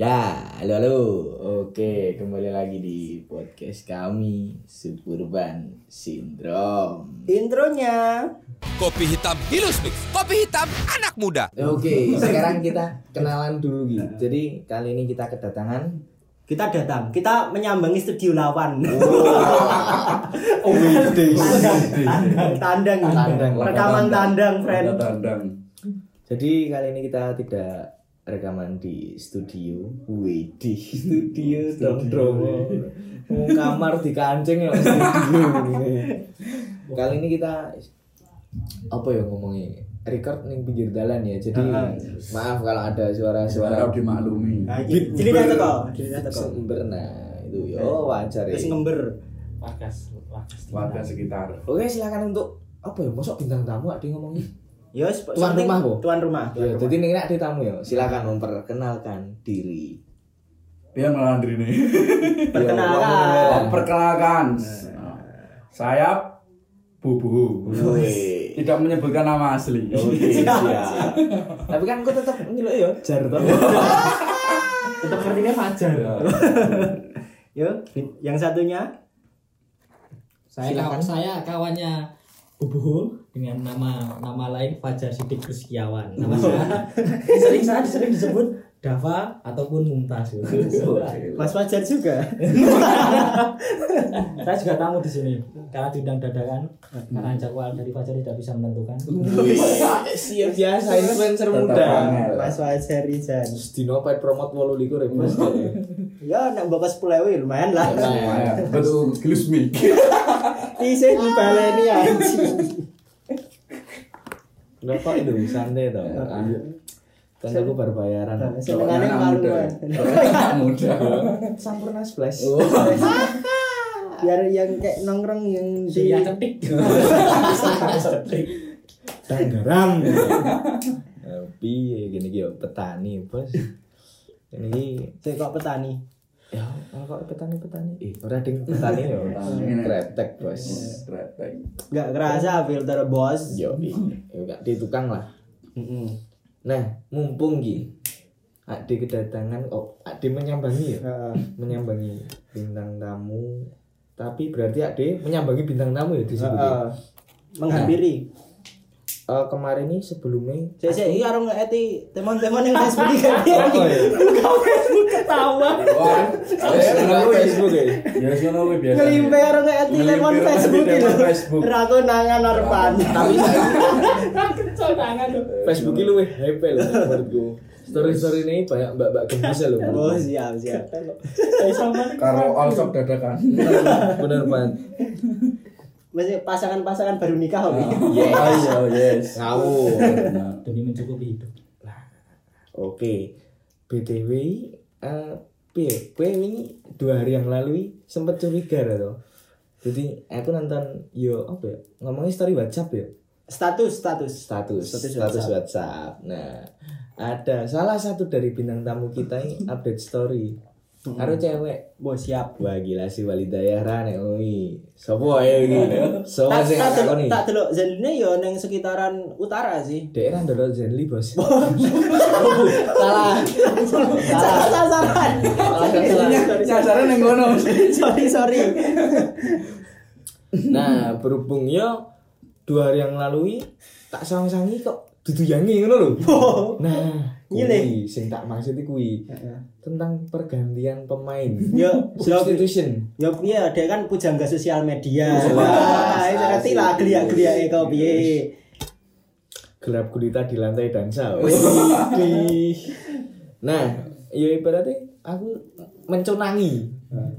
Ya, halo halo. Oke, kembali lagi di podcast kami Suburban Syndrome. Intronya Kopi hitam Hilus Mix. Kopi hitam anak muda. Oke, sekarang kita kenalan dulu gitu. Jadi kali ini kita kedatangan kita datang, kita menyambangi studio lawan. Oh, tandang, tandang, Tandang. rekaman tandang, friend. tandang Jadi kali ini kita tidak rekaman di studio. Wih, di studio dong Mau kamar di kancing ya studio. kali ini kita apa ya ngomongnya? Record nih pinggir jalan ya. Jadi Ah. maaf kalau ada suara-suara harap dimaklumi Jadi dia teko. sumber nah itu yo wajar ya. Ngember. Wagas, wagas. warga sekitar Oke, silakan untuk apa ya? Masuk bintang tamu ada yang ngomongin. Ya, Tuan rumah, Bu? Tuan rumah. tuan Ya, rumah. jadi nih ada tamu ya. Silakan memperkenalkan diri. dia malah diri nih Perkenalkan. perkenalkan saya bubu Wih. tidak menyebutkan nama asli Oke, siap. Tapi kan kok tetap nyeluk ya, jar. Tetap sepertinya Fajar. Yo, yang satunya Saya Silakan. kawan saya kawannya Bubu dengan nama nama lain Fajar Sidik Rizkiawan. Nama saya sering saya sering disebut Dava ataupun Mumtaz. Mas Fajar juga. saya juga tamu di sini karena diundang dadakan karena jadwal dari Fajar tidak bisa menentukan. Siap biasa influencer muda. Mas Fajar Rizan. Dino paid promote 28 ribu. Ya, nek bapak 10 lumayan lah. Lumayan. betul gelus mic Bisa dibaleni anjing. Udah kok itu santai toh. Kan aku baru bayaran. Senengane Anak malu. muda kan. Anak muda Sampurna splash. Biar yang kayak nongkrong yang di cetik. Tangerang. Tapi gini gini petani bos. Ini Saya kok petani. Ya kalau petani petani eh ora ding petani ya Petani. kretek bos Kretek. Nggak kerasa filter bos. yo enggak di tukang lah nah mumpung ki Ade kedatangan oh Ade menyambangi ya Heeh. menyambangi bintang tamu tapi berarti Ade menyambangi bintang tamu ya di situ Heeh. Menghampiri. Eh, kemarin ini sebelumnya Saya saya iya orang eti teman-teman yang Facebook kan. Oh, iya. Buka Facebook ketawa. wah Aku Facebook ya ya sono kuwi biasa Ngelimpe orang eti lemon Ngelimpe Facebook. Facebook. Ragu nangan arpan. tapi Kecil tangan tuh. Facebook itu lebih hype loh menurutku story story ini banyak mbak mbak gemes loh Oh siap siap. Eh sama. karo all shop dadakan bener banget Masih pasangan-pasangan baru nikah hobi. yes ayo yes ngawur Demi mencukupi hidup. Oke, BTW, eh, piye? Kowe ini dua hari yang lalu sempat curiga tuh. Jadi aku nonton yo apa ya? Ngomongin story WhatsApp ya. Status status. Status, Status status, WhatsApp. WhatsApp. Nah, ada salah satu dari bintang tamu kita ini update story. Karo cewek. Bos siap. Wah gila sih Walidayah ra nek ui. Sopo ae iki? Tak sing tak delok ngakoni? tak delok Zeline yo neng sekitaran utara sih. Daerah ndelok Zenly, Bos. Salah. Salah salah. nyasarnya neng kono Sorry sorry. Nah, berhubung yo dua hari yang lalu tak sang-sangi kok duduyangi ngono lho. Nah. Kuwi sing tak maksud kuwi tentang pergantian pemain. Yo Substitution. Ya piye dia kan pujangga sosial media. Wah, itu ngerti lah geliak-geliake kau piye. Gelap gulita di lantai dansa. Nah, ya ibaratnya aku mencunangi.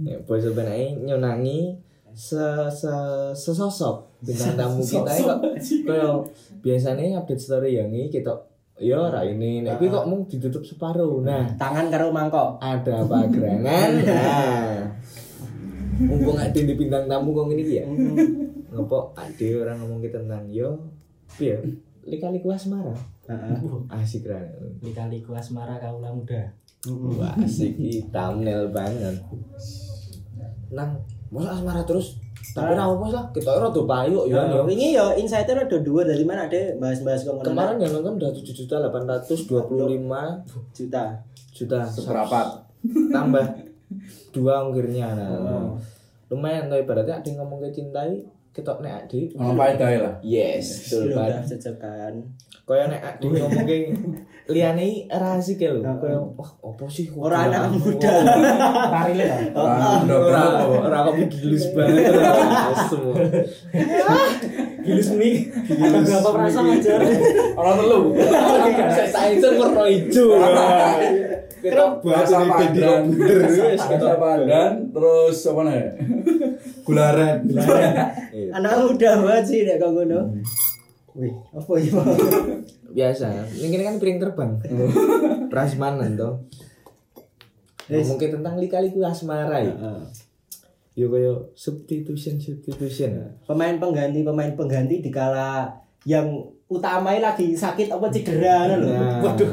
Ya, bos sebenarnya nyunangi se, se sesosok bintang tamu kita kok biasanya update story yang ini kita ya ora ini nek kuwi kok mung ditutup separuh. Nah, Tangan karo mangkok. ada apa gerangan? Nah, mumpung ada di bintang tamu kok ini ya. Ngopo ada orang ngomong kita tentang yo, ya lika-liku asmara. Asik kan. Lika-liku asmara kaula muda. Wah, asik iki thumbnail banget. Nang, masa asmara terus Tapi ora apa lah, kita rada payuk ya. Ya, wingi ya insight-nya rada dhuwur dari mana ada bahas-bahas kok ngono. Kemarin yang nonton udah 7 juta 825 juta. juta Seberapa? tambah dua ongkirnya nah. Oh. lumayan tuh ibaratnya ada yang ngomong ke cintai ketok nek adi Ono faedahe lah. yes betul kan cecekan. kaya nek adi ngomong ke liane rahasia ke lho kaya wah apa sih kok Ora anak muda. Tarile lah. Ora udah ora banget. ora kok gilus banget semua Gilus mie. Ada berapa perasaan aja. Orang telu. saya saya warna hijau kita bahas Bahasa ini jadi Pandan. terus apa nih? Gularan. Anak muda banget sih nek kok ngono. Wih, apa ya? biasa ini kan piring terbang prasmanan toh Yes. mungkin tentang lika-liku asmara ya Heeh. yo kayak substitution substitution Pemain pengganti pemain pengganti dikala yang utamanya lagi sakit apa cedera ngono lho. nah, Waduh.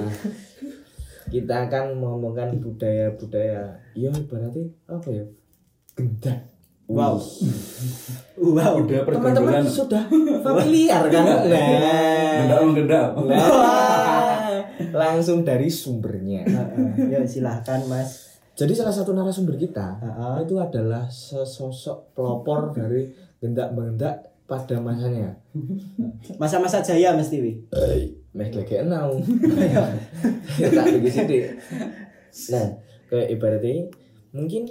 kita akan mengomongkan budaya-budaya ya ibaratnya apa ya gendak Wow. Wow. Udah teman-teman pergaulan. sudah familiar kan nah Gendap menggendap. Wah, langsung dari sumbernya. Ya silahkan Mas. Jadi salah satu narasumber kita Heeh. itu adalah sesosok pelopor dari gendak-gendak pada masanya. Masa-masa jaya mesti wi. Meh gak enau. Tak begitu sih. Nah, kayak ibaratnya mungkin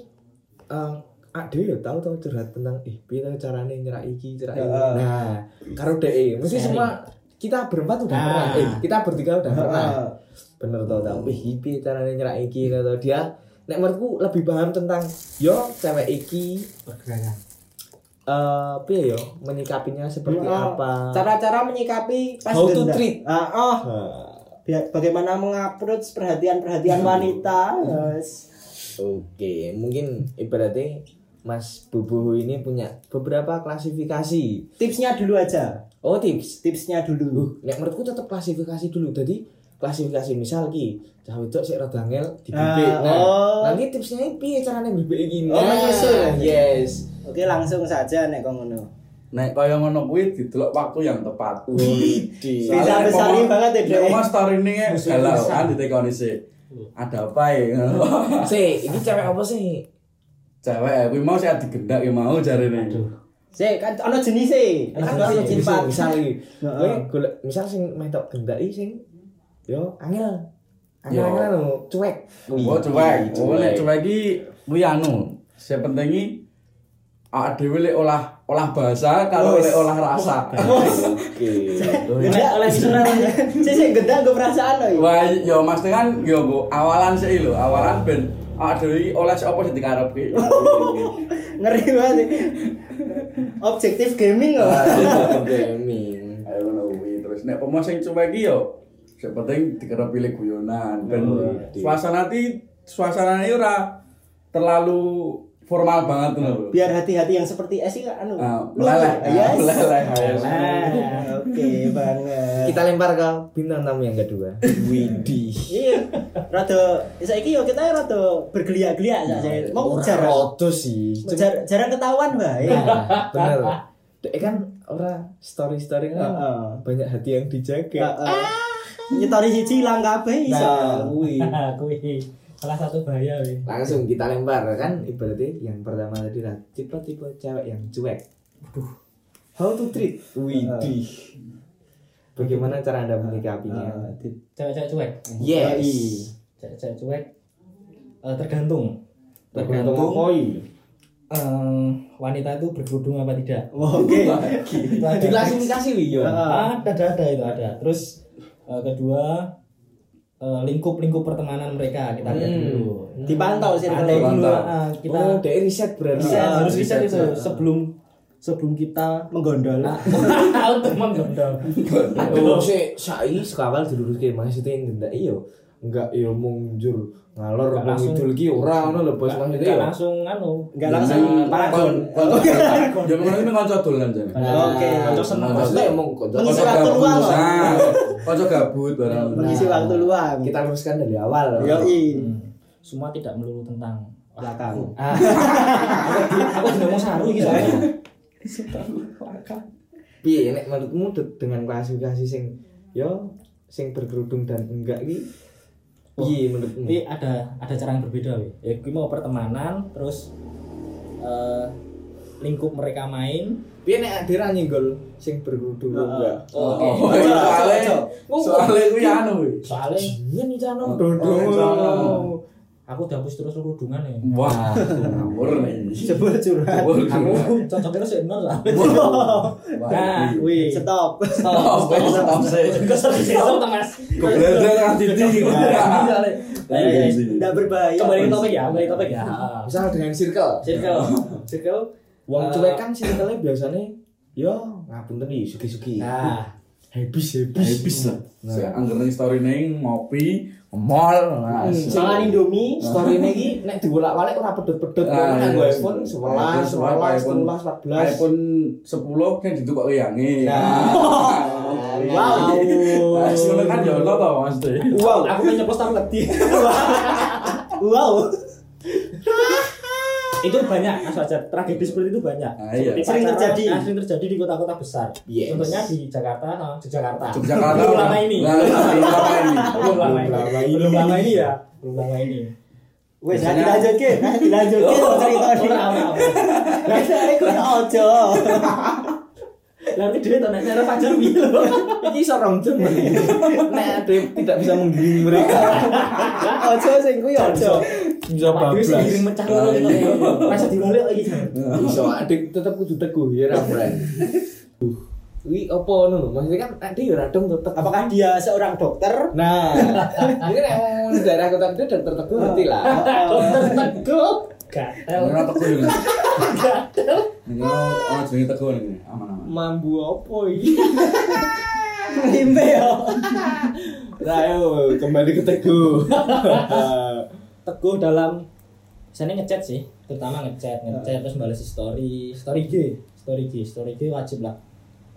eh Ade ya tahu tahu curhat tentang eh piye carane nyerak iki, nyerak iki. Nah, karo DE mesti Sharing. semua kita berempat udah Nah. pernah. Eh, kita bertiga udah pernah. Heeh. bener tau tau wih piye carane nyerak iki atau dia nek menurutku lebih paham tentang yo cewek iki Pergerakan. eh piye yo menyikapinya seperti Heeh. apa Cara-cara menyikapi pas How to gendak. treat. Ah, oh, Bia- bagaimana mengapproach perhatian-perhatian wanita. Yes. Oke mungkin ibaratnya Mas Bubu ini punya beberapa klasifikasi Tipsnya dulu aja. oh tips Tipsnya dulu. nek menurutku tetap klasifikasi dulu jadi klasifikasi misal ki cah wedok sik rada angel di Ah, nah oh. nanti tipsnya ini piye carane bibik iki Oh, nah menyusul. yes Oke, langsung saja nek kok ngono. Nek kaya ngono kuwi didelok waktu yang tepat. Widih. Bisa besari banget ya, Dek. Mas story ini galau kan ditekoni sih. Ada apa ya? Si, ini cewek apa sih? Cewek kuwi mau sih digendak ya mau jarene. Sik, kan ono jenis e. Kan ono si, jenis misal, misal iki. Kowe misal sing metok gendaki sing yo angel. Yo. Angel angel cuek. Oh cuek. Oh nek cuek iki kuwi anu. Sing penting iki awak dhewe lek olah olah bahasa kalau lek olah rasa. Oke. Gendak oleh senang. Sik sik gendak gue perasaan loh. Wah, yo Mas kan yo Bu, awalan sih lho, awalan ben awak dhewe iki oleh sapa sing dikarepke. Ngeri banget. Objektif gaming loh. Gaming. Ayo kuwi terus nek pemo sing cuek iki yo sing penting dikira pilih guyonan ben Oh, suasana ti suasana ini ora terlalu formal banget ngono lho. Biar hati-hati yang seperti es ini anu. Luar. meleleh. Yes. Ah, meleleh. Ah, Oke banget. Kita lempar ke bintang tamu yang kedua. Widih. Iya, rada saiki yo kita rada bergeliat-geliat saja. Mau Ora jarang roto sih. jar- jarang ketahuan, Mbak. Ya. Nah, bener. Dek kan ora story-story kan Heeh. banyak hati yang dijaga. Heeh. Nyetori siji ilang kabeh iso. Nah, kuwi. Kuwi salah satu bahaya wih. langsung kita lempar kan ibaratnya yang pertama tadi lah tipe-tipe cewek yang cuek how to treat widih bagaimana cara anda menyikapinya Ah, di- Cewek-cewek cuek. yes Cewek-cewek cuek. eh, tergantung. tergantung koi eh, wanita itu berkerudung apa tidak. Oh, Oke. Itu ada. diklasifikasi wih ada ada ada itu ada. Terus eh, kedua eh, lingkup-lingkup pertemanan mereka kita lihat Hmm. dulu. Dipantau sih Ada kalau dulu ah, kita oh dari riset berarti riset, Ah, harus riset riset, itu ah. sebelum sebelum kita menggondol. untuk menggondol. oh si sai sekawal diluruskan maksudnya yang gendak iyo enggak iyo mungjur ngalor langsung. ngidul ki ora ngono lho bos maksudnya Enggak yo langsung anu. Enggak langsung paragon. Ya ngono iki kanca dolan jane. Oke. Kanca seneng. maksudnya emang kok Mengisi Kanca waktu gabut. loh. Nah, barang. Mengisi waktu luang. kita luruskan dari awal Yo i. Hmm. semua tidak melulu tentang belakang Ah, aku juga mau saru gitu piye nek menurutmu de- dengan klasifikasi sing yo sing berkerudung dan enggak iki piye menurutmu Tapi ada ada cara yang berbeda we. Ya gue mau pertemanan terus eh, lingkup mereka main. piye nek adira nyenggol sing Heeh. enggak Oh, Oke. Oh, iya, soalnya soalnya gue anu. Soalnya Iya nih cano Oh, cano. aku udah hapus terus kerudungan ya. Wah, ngawur nih. sebut curhat Ngawur, Aku ngawur. cocoknya sih bener soalnya. Wah, Nah, wih. stop Stop, stop. Kesel Mas. Keberadaan dengan titik. tidak berbahaya Kembali ke topik ya, kembali ke topik ya. misal dengan circle Circle, circle. Wong Eh, cuek kan circle biasanya yo ngapunten iki sugi-sugi Nah, habis habis Habis lah. Saya anggaran story neng ngopi, mall. Nah, Hmm. indomie story ini ki nek dibolak-balik ora pedot-pedot Ah, kan nggo iya. iPhone 11, iPhone 11, 13, 14. iPhone 10 kan itu kok liange. Wow. Nah, sebenarnya kan ya ono to Mas Teh. wow aku pengen nyeplos tapi wow itu banyak Mas Fajar tragedi seperti itu banyak Ah, iya. Seperti Sering pacaran, terjadi. ah, sering terjadi di kota-kota besar Yes. contohnya di Jakarta nah, di Jakarta Yogyakarta. belum lama ini Nah, belum lama ini. belum lama ini belum lama ini ya belum lama ini wes Biasanya- dilanjut ke dilanjut ke Oh, cerita oh, lama, lama. Nah, aku ojo. Nanti dia tanya cara Fajar gitu Iki seorang jam nek ada tidak bisa menggiring mereka Ojo sing kuwi ojo. bisa bablas seiring mecah loro gitu ya. Rasa dibalik lagi. bisa adik tetap kudu teguh ya ra Wih, apa ngono? Maksudnya kan tadi ya radong tetep. Apakah dia seorang dokter? Nah, mungkin yang daerah kota gede dokter teguh ngerti lah. Dokter teguh. Gatel. Ora teguh ini. Gatel. Ini ono jenenge teguh ini. Aman-aman. Mambu apa iki? Ayo kembali ke teguh. Teguh dalam sana ngechat sih, terutama ngechat, ngechat terus balas story, story G, story G, story G wajib lah.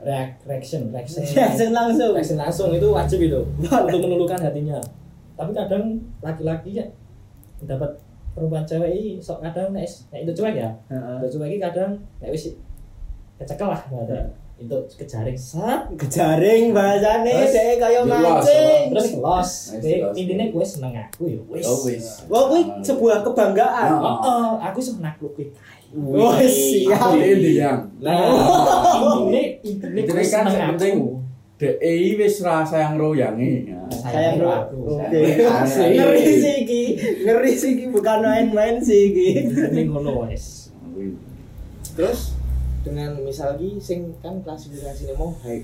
React, reaction, reaction, Reaction langsung. reaction langsung itu wajib itu untuk menulukan hatinya. Tapi kadang laki-laki ya dapat perempuan cewek ini sok kadang nek nek itu cuek ya. Heeh. Itu cuek ini kadang nek wis kecekel lah ada itu kejaring sat Kejaring bahasane Terus, dhek kaya jelas, mancing. terus los. Intinya gue seneng aku ya wis. Oh, wis. Wah, kuwi sebuah kebanggaan. Oh, oh, aku seneng aku kuwi. Wes siap. Ini yang. Nah, Intinya intinya Intinya gue kan penting aku. DEI wis ra sayang royangi. Nah, Sayang bro. aku. Oke. Ngeri sih iki. Ngeri sih iki bukan main-main sih iki. Ini ngono wes. terus dengan misal ki sing kan klasifikasinya mau high.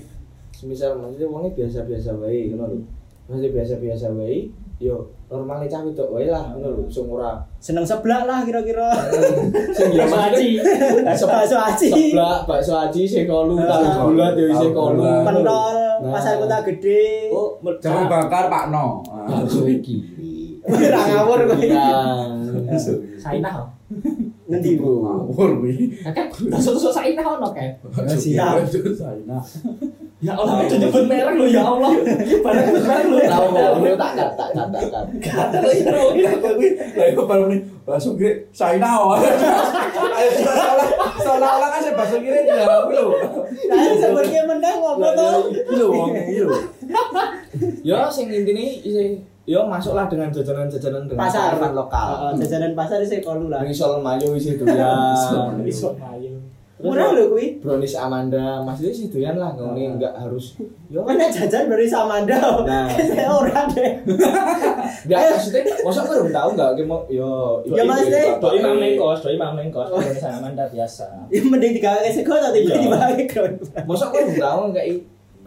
Misal maksudnya wongnya biasa-biasa wae ngono lho. Maksudnya biasa-biasa wae, yo normalnya cah wedok wae lah ngono lho, sing ora Seneng seblak lah kira-kira. sing ya aci. Bakso aci. seblak bakso aci sing kolu tahu bulat yo isih kolu Pentol Nah. pasar kota gede. oh Jamu bakar Pak No. Ah. bakso iki Ora ngawur kowe. Iya. Sainah. oh. Ngendi, Bu? Ngawur kuwi. Kakak tusuk-tusuk sainah ono kayak. Siap. Saina. Ya Allah, itu nyebut merek lo ya Allah. Barang nyebut merek lo. tahu kok tak tak tak tak tak tak Gatel itu. Lah iku baru nih bakso kiri Saina. Ayo seolah seolah-olah kan saya bakso kiri ya kuwi lho. Lah sebenarnya menang ngopo to? Lho wong iki lho. yo sing intine isih yo masuklah dengan jajanan-jajanan dengan Pasar lokal Heeh, jajanan pasar isih kono lah. risol mayo isih doyan Iso ayo. Murah lho kuwi. brownies Amanda maksudnya sih doyan lah ngene enggak harus yo Mana jajan dari Samanda. Nah. Saya ora deh. enggak maksudnya masa kau belum tahu enggak kayak mau yo Ya, Teh. Doi mang nengkos, doi mang Doi sama Amanda biasa. Ya mending digawe sego tapi Iya. dibawe ground. masa kau belum tahu enggak i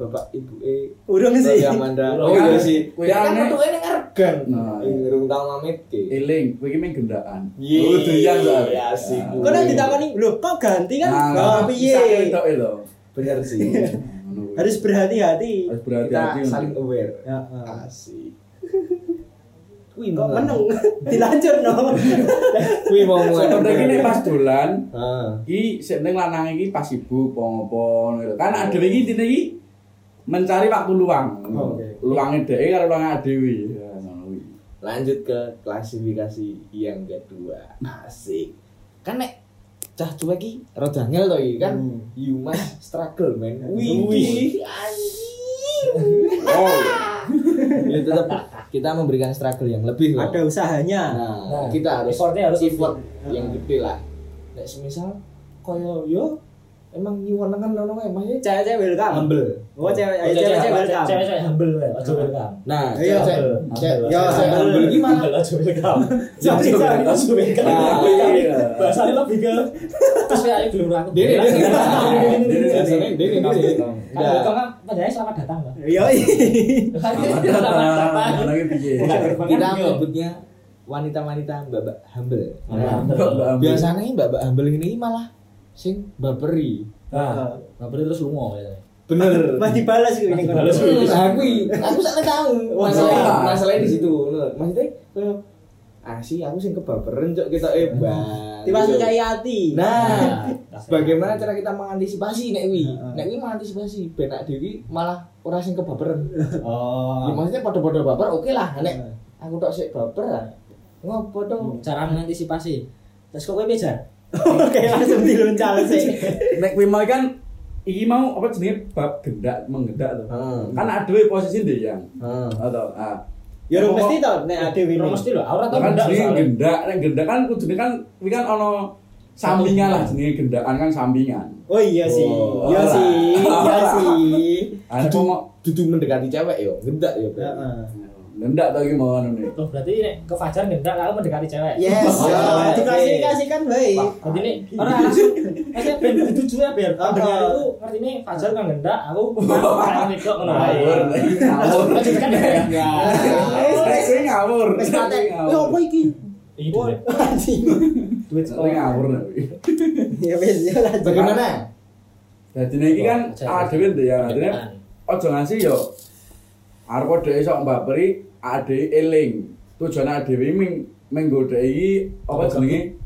bapak ibu e Urung sih. Amanda Urung. oh iya sih Kuwi dia kan metu ini ngergan Nah. urung tahu mamit ke Eling, kowe iki main gendaan. Iya. Oh, doyan soalnya. Iya, asik. Nah. Kok nek ditakoni, "Loh, kok ganti kan?" Nah, Oh, bisa piye? lho. bener sih. Harus berhati-hati. harus kita berhati-hati. saling aware Ya, heeh. asik Wih, Kok meneng? Dilanjut no. Wih mau Sebenarnya ini pas dolan, Ah. sik ning lanang iki pas sibuk apa ngono. Kan adewe iki intine iki mencari waktu luang. Oh, oke. Luange dhek karo. Ya ngono kuwi. lanjut ke klasifikasi yang kedua asik kan nek cah cuek ki rada angel to iki kan Hmm. you must struggle man Wih. oh ya tetap kita memberikan struggle yang lebih loh. Ada usahanya. nah, Nah, kita harus effortnya harus effort yang gede lah nek semisal koyo yo emang nyuwun kan ono emang ya Cewek-cewek welcome. humble Oh, cewek Oh, ayo cewek-cewek welcome. Cewek-cewek humble ya, aja welcome. nah Iya. cewek cewek Humble. Yo, cewek humble. humble gimana aja welcome. Sorry. Aja welcome. Nah, iya. Bahasanya lebih ke terus kayak belum. Dene, Biasanya dene, dene. Kan welcome kan padahal selamat datang loh. Yo. Selamat datang. Anaknya piye? Bukan gerbang kita kan, yo. menyebutnya wanita-wanita mbak-mbak humble. Mbak Nah, humble. Mbak humble. biasanya mbak-mbak humble ini malah sing baperi. Nah, Bapak terus lungo ya. Bener. Mas dibalas kok ini. Nah, aku aku sakne tahu. Masalah iya. masalahnya di situ. Maksudnya ah sih aku sing kebaberen cok kita eh bang. Tiba kayak hati. Nah, Nah, bagaimana cara kita mengantisipasi nek wi? Nek wi mengantisipasi benak dewi malah ora sing kebaberen. Oh. Ya maksudnya pada-pada baper oke lah nek aku tok sik baper lah. Ngopo to? cara mengantisipasi. Terus kok kowe bejar? Oke, langsung diluncal sih. Nek kuwi mau kan iki mau apa jenenge bab gendak menggendak to. Hmm. Kan aduwe posisi ndek yang. Heeh. Atau ah. Ya ora mesti to nek ade Ora wingi. mesti lho, ora tau kan jenenge soalnya. gendak, nek gendak kan kudune kan kuwi kan ono sampingan lah jenenge gendakan kan sampingan. Oh iya sih. Oh, Iya sih. Iya sih. Ada mau Dudu mendekati cewek yo, gendak yo. Heeh. Gendak to iki mau anu nih. Tuh berarti nek ke Fajar ngendak aku mendekati cewek. Yes. Oh, Diklasifikasikan baik. Berarti ini orang langsung Maksudnya ben dituju ya biar itu ngerti ini Fajar kan ngendak, aku orang wedok ngono wae. Ngawur. Ngawur. Maksudnya kan ya. Wis sing ngawur. Wis patek. Ya apa iki? Iki duit. anjing. Duit Sing sekolah. ngawur. Ya wis ya lanjut. Bagaimana? Dadi iki kan ndek yang adene ojo ngasih yo arep dhek iso mbaperi ade eling. Tujuan adewe ming menggodai apa jenenge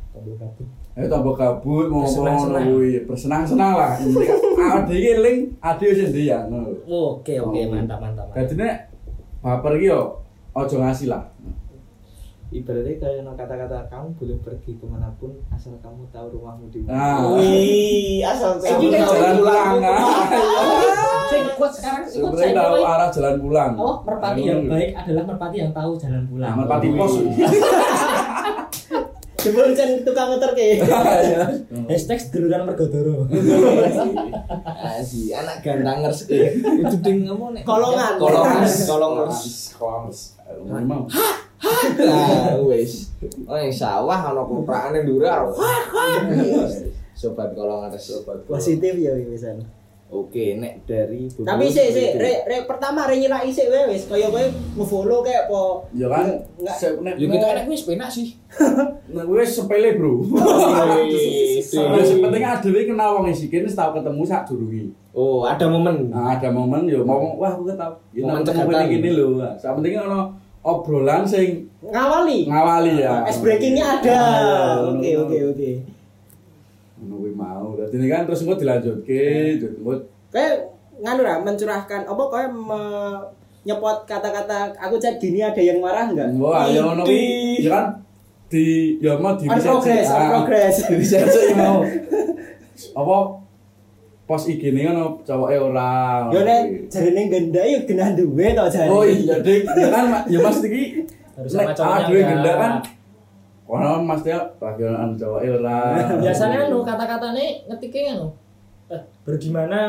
Eh tambah kabut mau ngono kuwi, bersenang-senang lah. Ade iki eling, ade wis ndeyang. Oke oke mantap mantap. mantap. Dadi nek baper iki yo ojo ngasih lah. Ibaratnya kayak no kata-kata kamu boleh pergi ke mana pun asal kamu tahu rumahmu di mana. Nah. Wih, asal kamu kan tahu jalan pulang. Ah. Sing kuat sekarang ikut Sebenarnya saya tahu arah jalan pulang. Oh, merpati yang baik adalah merpati yang tahu jalan Nah, pulang. merpati pos. Jebul cen tukang ngeterke. Hashtag seduluran mergodoro. Asih, anak gantangers eh. Itu ding apa nek? Kolongan. Kolongers, kolongers. Kolongers. Memang. Nah, wis. Oh, yang sawah ana koprakane ndura. Sobat kolongers. Sobat Positif ya wisan. Oke, nek dari Tapi sih sih rek rek pertama rek nyilaki sik wae wis kaya kowe nge-follow kayak apa. Ya kan, Enggak. nek Yo kita enak wis penak sih. nek wis sepele, Bro. Ya sepenting adewe kenal wong iki kene tau ketemu sak durunge. Oh, ada momen. Nah, ada momen yo ngomong, wah aku ketau. Ya Momen cekatan. gini lho. Sak penting ono obrolan sing Ngawali. ngawali ya. Es breakingnya ada. Ah, Oke ngono. oke oke. Ngono kuwi mau. Dadi ini kan terus engko dilanjutke, terus Kayak nganu lah mencurahkan apa kayak me- nyepot kata-kata aku chat gini ada yang marah enggak? Wah, ya kuwi. Ya kan di ya mau di progress, progress. Bisa sih mau. Apa pos IG ini kan cowoknya ora. Yo nek jarine genda yo genah duwe to jare. Oh iya, Dik. Ya kan Mak. ya Mas iki Harus sama cowoknya aduh enggak. genda kan. Kono Mas dia lagi ana cowoknya ora. Biasanya anu kata-katanya ngetiknya anu. Eh, bagaimana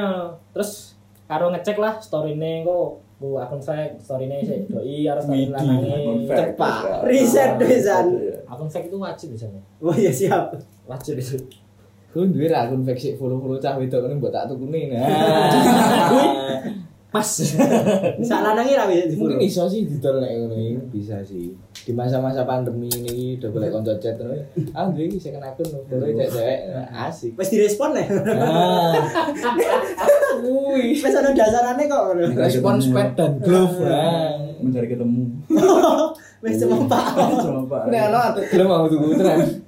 terus karo ngecek lah story-ne kok bu akun fake story-ne sih doi harus story lanange. Tepat. Riset pisan. Akun fake itu wajib biasanya. Oh iya siap. Wajib itu. Ku duwe ra akun fake sik follow-follow cah wedok ngene mbok tak tukune. Nah. Pas. Sak lanange ra wis Mungkin di iso sih didol nek ngono iki bisa sih. Di masa-masa pandemi ini udah boleh konco chat terus. Ah, duwe iki second akun follow cewek asik. Wis direspon ya. Ah. Wih. Wis ana dasarane kok ngono. Respon sped dan glove. Nah. Mencari ketemu. Wis cempak. Sama Pak. Nek ana atuh gelem mau tuku tenan.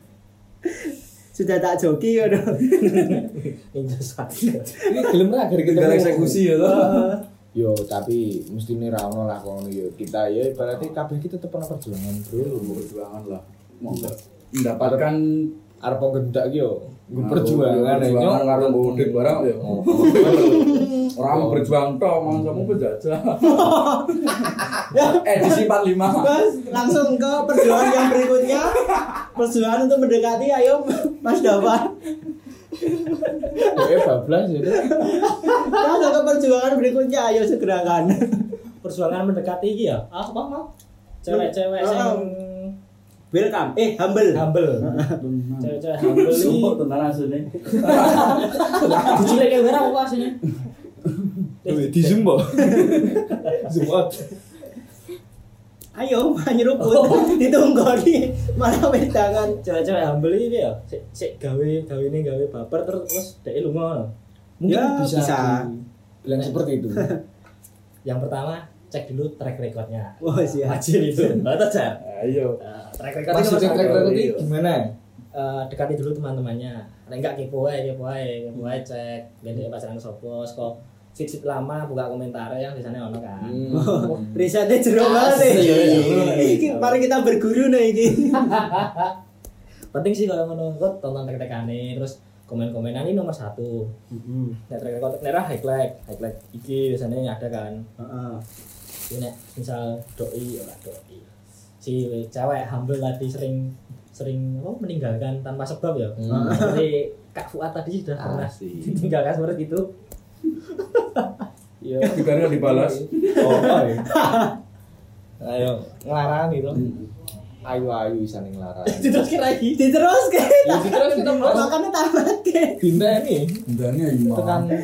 Sudah tak joki. Injas sakit. Ini gelem ra gara Tinggal ketemu. eksekusi ya toh. Yo tapi mesti nih ra ono lah kono yo. Kita ya ibaratnya kabeh kita tetep ono perjuangan, Bro. perjuangan lah mau nggak mendapatkan Arep gendak ki yo. Gue perjuangan ya, karo bodit barang ya Oh. orang mau berjuang toh mangsamu penjajah edisi 45 Mas, langsung ke perjuangan yang berikutnya. Perjuangan untuk mendekati, ayo Mas Davan. Eh bablas itu. Langsung ke perjuangan berikutnya, ayo segerakan. perjuangan mendekati iki ya ah, apa mau cewek-cewek Oh. yang Welcome. Eh, humble. humble cewek-cewek humble ini sumpah tentang aslinya dicilik kayak berapa apa aslinya Di zoom, Bo. Zoom out. Ayo, nyeruput. Ditunggu nih. Malah wedangan. cewek-cewek humble ini ya sik sik gawe gawe ini gawe baper terus dhek lunga Mungkin Ya, bisa, bisa. bilang seperti itu. yang pertama cek dulu track recordnya Oh, siap. wajib itu batas ya ayo Eh, track record itu Maksudnya masalah. track record gimana? Eh, dekati dulu teman-temannya enggak kepo ae kepo ae kepo ae cek gede pacaran sopo kok sit-sit lama buka komentar yang di sana ono kan Hmm. Risetnya jero banget. Iki mari kita berguru nih iki. penting sih kalau ngono kok tonton tek-tekane terus komen-komenan ini nomor satu nek track record nek ra highlight highlight iki biasanya ada kan Heeh. Ini nek misal doi ora doi si cewek humble tadi sering sering apa meninggalkan tanpa sebab ya Hmm. seperti Kak Fuad tadi sudah pernah Asik. ditinggalkan seperti itu Iya. juga nggak dibalas Oh, iya. Ayo ngelarang gitu. Ayo ayo bisa nih ngelarang. terus kira lagi Diterus ke. Ya terus kita mau Makanya tamat ke. dinda ini hendaknya tekan imam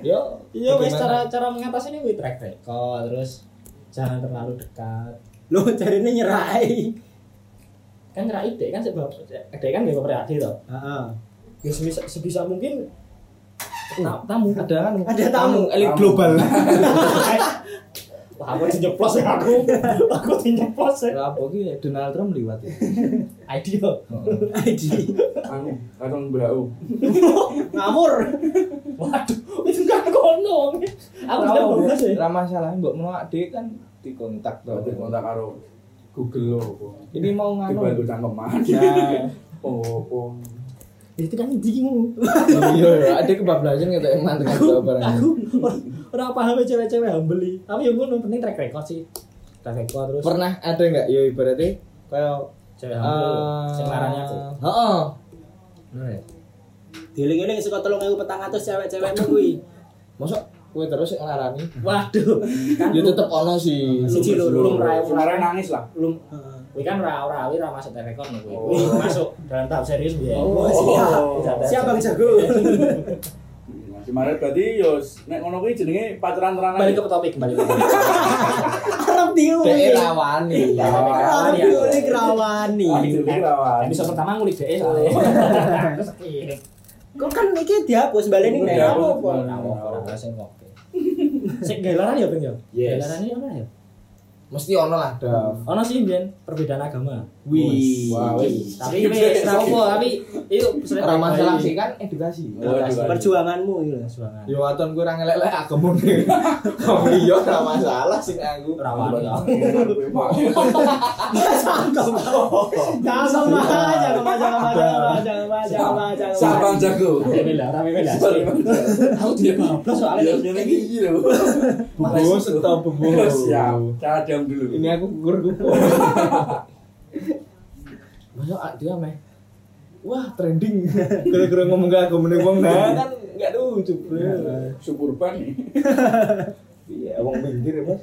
yo iya wes cara cara mengatasi ini wih track record terus jangan terlalu dekat Lu carine nyerai. kan nyerai dek kan sebab dek kan gak berarti toh Heeh. ya sebisa, sebisa mungkin tamu ada kan Ada tamu. elit global. Wah, aku dinyeplos ya aku. Aku dinyeplos ya. Lah apa ki Donald Trump liwat ya. Idea. ID. anu kadang bau Ngawur. Waduh, itu kan kono. Aku sudah bablas ya. Ra masalah mbok menawa adik kan dikontak to. berarti kontak karo Google lo Ini mau nganu. dibantu cangkeman Nah, oh oh Itu kan dimu. iya iya adik kebablasan gitu emang dengan barang. Aku ora paham cewek-cewek hambeli. Tapi yang ngono penting track record sih. Track record terus Pernah ada enggak ya ibaratnya kayak cewek hambel sing larani aku. Heeh. Ya? Giling-giling suka 3400 cewek-cewekmu kuwi. Masa kowe terus sing nglarani? Waduh. Kan Ya tetep ono sih. Siji belum rai sebenarnya nangis lah belum Wih kan ora ora wi ora masuk nih kuwi. Oh. Wih masuk dalam tahap serius biar. Oh, siap. Siap Bang Jago. Masih Maret berarti yo nek ngono kuwi jenenge pacaran tenanan. Kembali ke topik kembali ke topik. Arep diulik. Dek rawani. Arep diulik rawani. Ah, diulik rawan. Episode pertama ngulik DE soalnya. Terus kirim. Kok kan iki dihapus baleni nek apa? Ora sing oke. Sik gelaran ya, Bang ya? Yes. Gelaran ini apa ya? Mesti ono lah, Dav. Ono sih Bian perbedaan agama. Wih. Wah, wis. Tapi wis ra apa tapi itu Ora masalah sih kan edukasi. Edukasi. Perjuanganmu iki lho. Perjuangan. Yo aton kowe ora ngelek-lek agama. Kamu iya ora masalah sing aku. Jangan sama, jangan sama, jangan sama, jangan jangan jangan jangan. Sabang jago. Rame lah, rame lah. Aku dia bablas soalnya. Ya ngene iki lho. Bos stop bos. Siap. Cadam dulu. Ini aku kukur kukur. Masa ah, dia meh. Wah, trending. Gara-gara ngomong ke agama nih wong nah kan enggak lucu, Bro. Suburban. Iya, wong pinggir ya, Mas.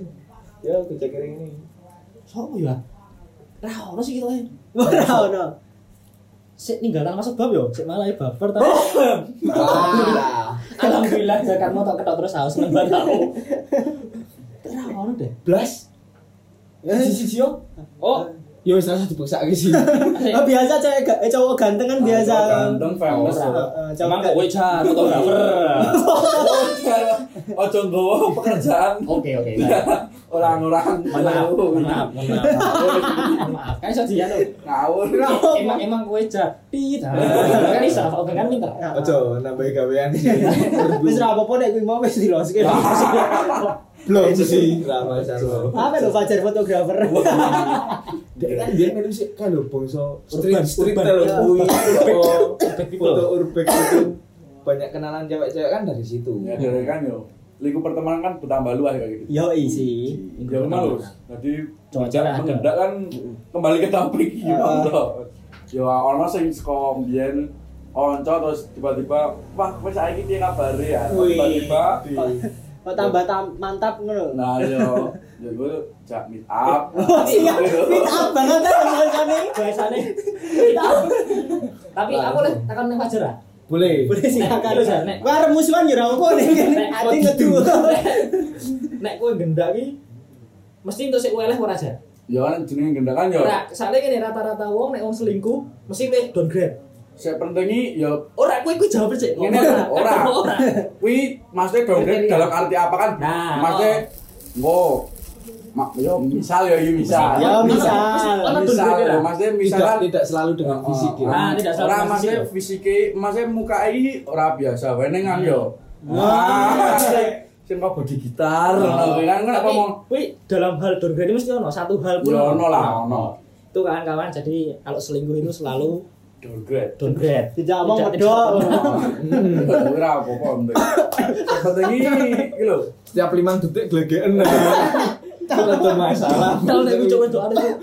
Ya, aku cek ini. Sopo ya? Ra ono sih kita. Ora ono. Sik ninggalan mas sebab yo, sik malah baper tapi Wah. alhamdulillah zakatmu tak ketok terus haus nembak tau. Ra ono deh. Blas. Ya, Sisi yo. Oh, yo wis rasa dipaksa ke sih. Oh, biasa cewek ga- eh, cowok ganteng kan biasa. Ganteng famous. Emang cowok kok kowe jar fotografer. Ojo nggawa pekerjaan. Oke oke. Orang-orang Maaf, maaf, maaf, maaf. Kan iso dia lho. ngawur. Emang emang kowe jar. Tit. Kan iso, kok kan pinter. Ojo nambahi gawean. Wis ra apa-apa nek kuwi mau wis diloske. Belum sih. Apa lo Fajar fotografer? Dia kan dia melu sih kan lho bangsa street Urban, street urban. people. Foto urbex itu banyak kenalan cewek-cewek kan dari situ. Ya dari kan yo. Lingkup pertemanan kan bertambah luas kayak gitu. Yo isi. Ya malu. Jadi ada. mengendak kan kembali ke topik Ah. gimana. Ya ono sing saka mbiyen onco terus tiba-tiba wah wis saiki piye kabare ya. Tiba-tiba Oh tambah tam mantap ngono. nah yo ya gue jak meet up. Oh iya, meet up banget ya bahasane. Bahasane. Kita. Tapi aku leh tekan nang Fajar ah. Boleh. Boleh silakan. Terus, Nek. Wah remusuhan yo ra opo. Nek, Ati ngedu. Nek kowe gendak iki mesti entuk sik weleh ora aja. Ya kan jenenge gendakan yo. Ora, gini rata-rata wong nek wong selingkuh mesti downgrade. Saya penting iki yo Ora kowe iku jawab sik. Ngene ora. Ora. Kuwi maksudnya downgrade dalam arti apa kan? Nah, maksudnya wo mak yo misal yo misal. Ya, misal. Ono misal downgrade ya, maksudnya Tidak misalkan tidak selalu dengan Oh, fisik ya. Ah, tidak selalu Ora dengan maksudnya fisik. fisike, maksudnya muka iki ora biasa wae kan yo. Wah. Wah. Sing kok body gitar ngono kuwi kan kan ngomong kuwi dalam hal downgrade mesti ono satu hal pun. ono lah ono. Itu kan kawan jadi kalau selingkuh itu selalu Downgrade. downgrade. Tidak Tidak- medok. Kuwi ora apa-apa penting. Iki lho. Setiap limang detik glegeken. Itu ada masalah. Kalau nek coba itu ada kan.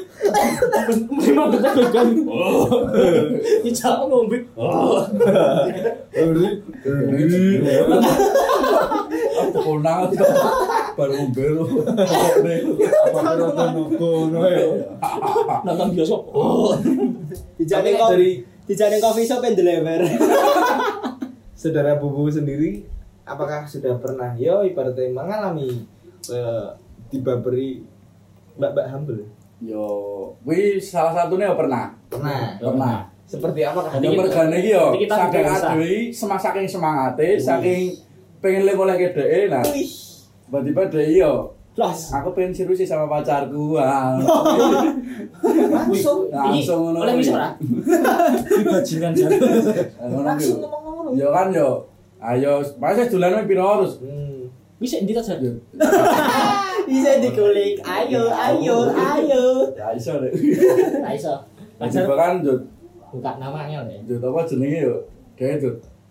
Ini jangan ngombe. Aku konang baru ngombe. Apa rata nukono ya. Nonton bioskop. Oh. Dijane dari- dijane coffee shop and deliver. Saudara Bubu sendiri apakah sudah pernah yo ibaratnya mengalami eh, dibaberi mbak-mbak humble? Yo, kuwi salah satunya yo pernah. Pernah. Pernah. Seperti apakah? Jadi Yang mergane iki yo, saking adewi, semak saking semangate, saking pengen le oleh dheke nah. Wih. Tiba-tiba dhek yo, Plus. aku pengen serius sama pacarku. Ah. Langsung. Langsung ngono. Oleh bisa ora? Di bajingan jan. Ngono Langsung ngomong ngono. Yo kan yo. Ayo, masa dolan piro terus. Hmm. Bisa ndi ta jan? Yo, Bisa dikulik. Ayo, ayo, ayo. Ya iso deh. Ra iso. Tiba Pacar kan yo, buka namanya deh. yo apa jenenge yo. Dhek yo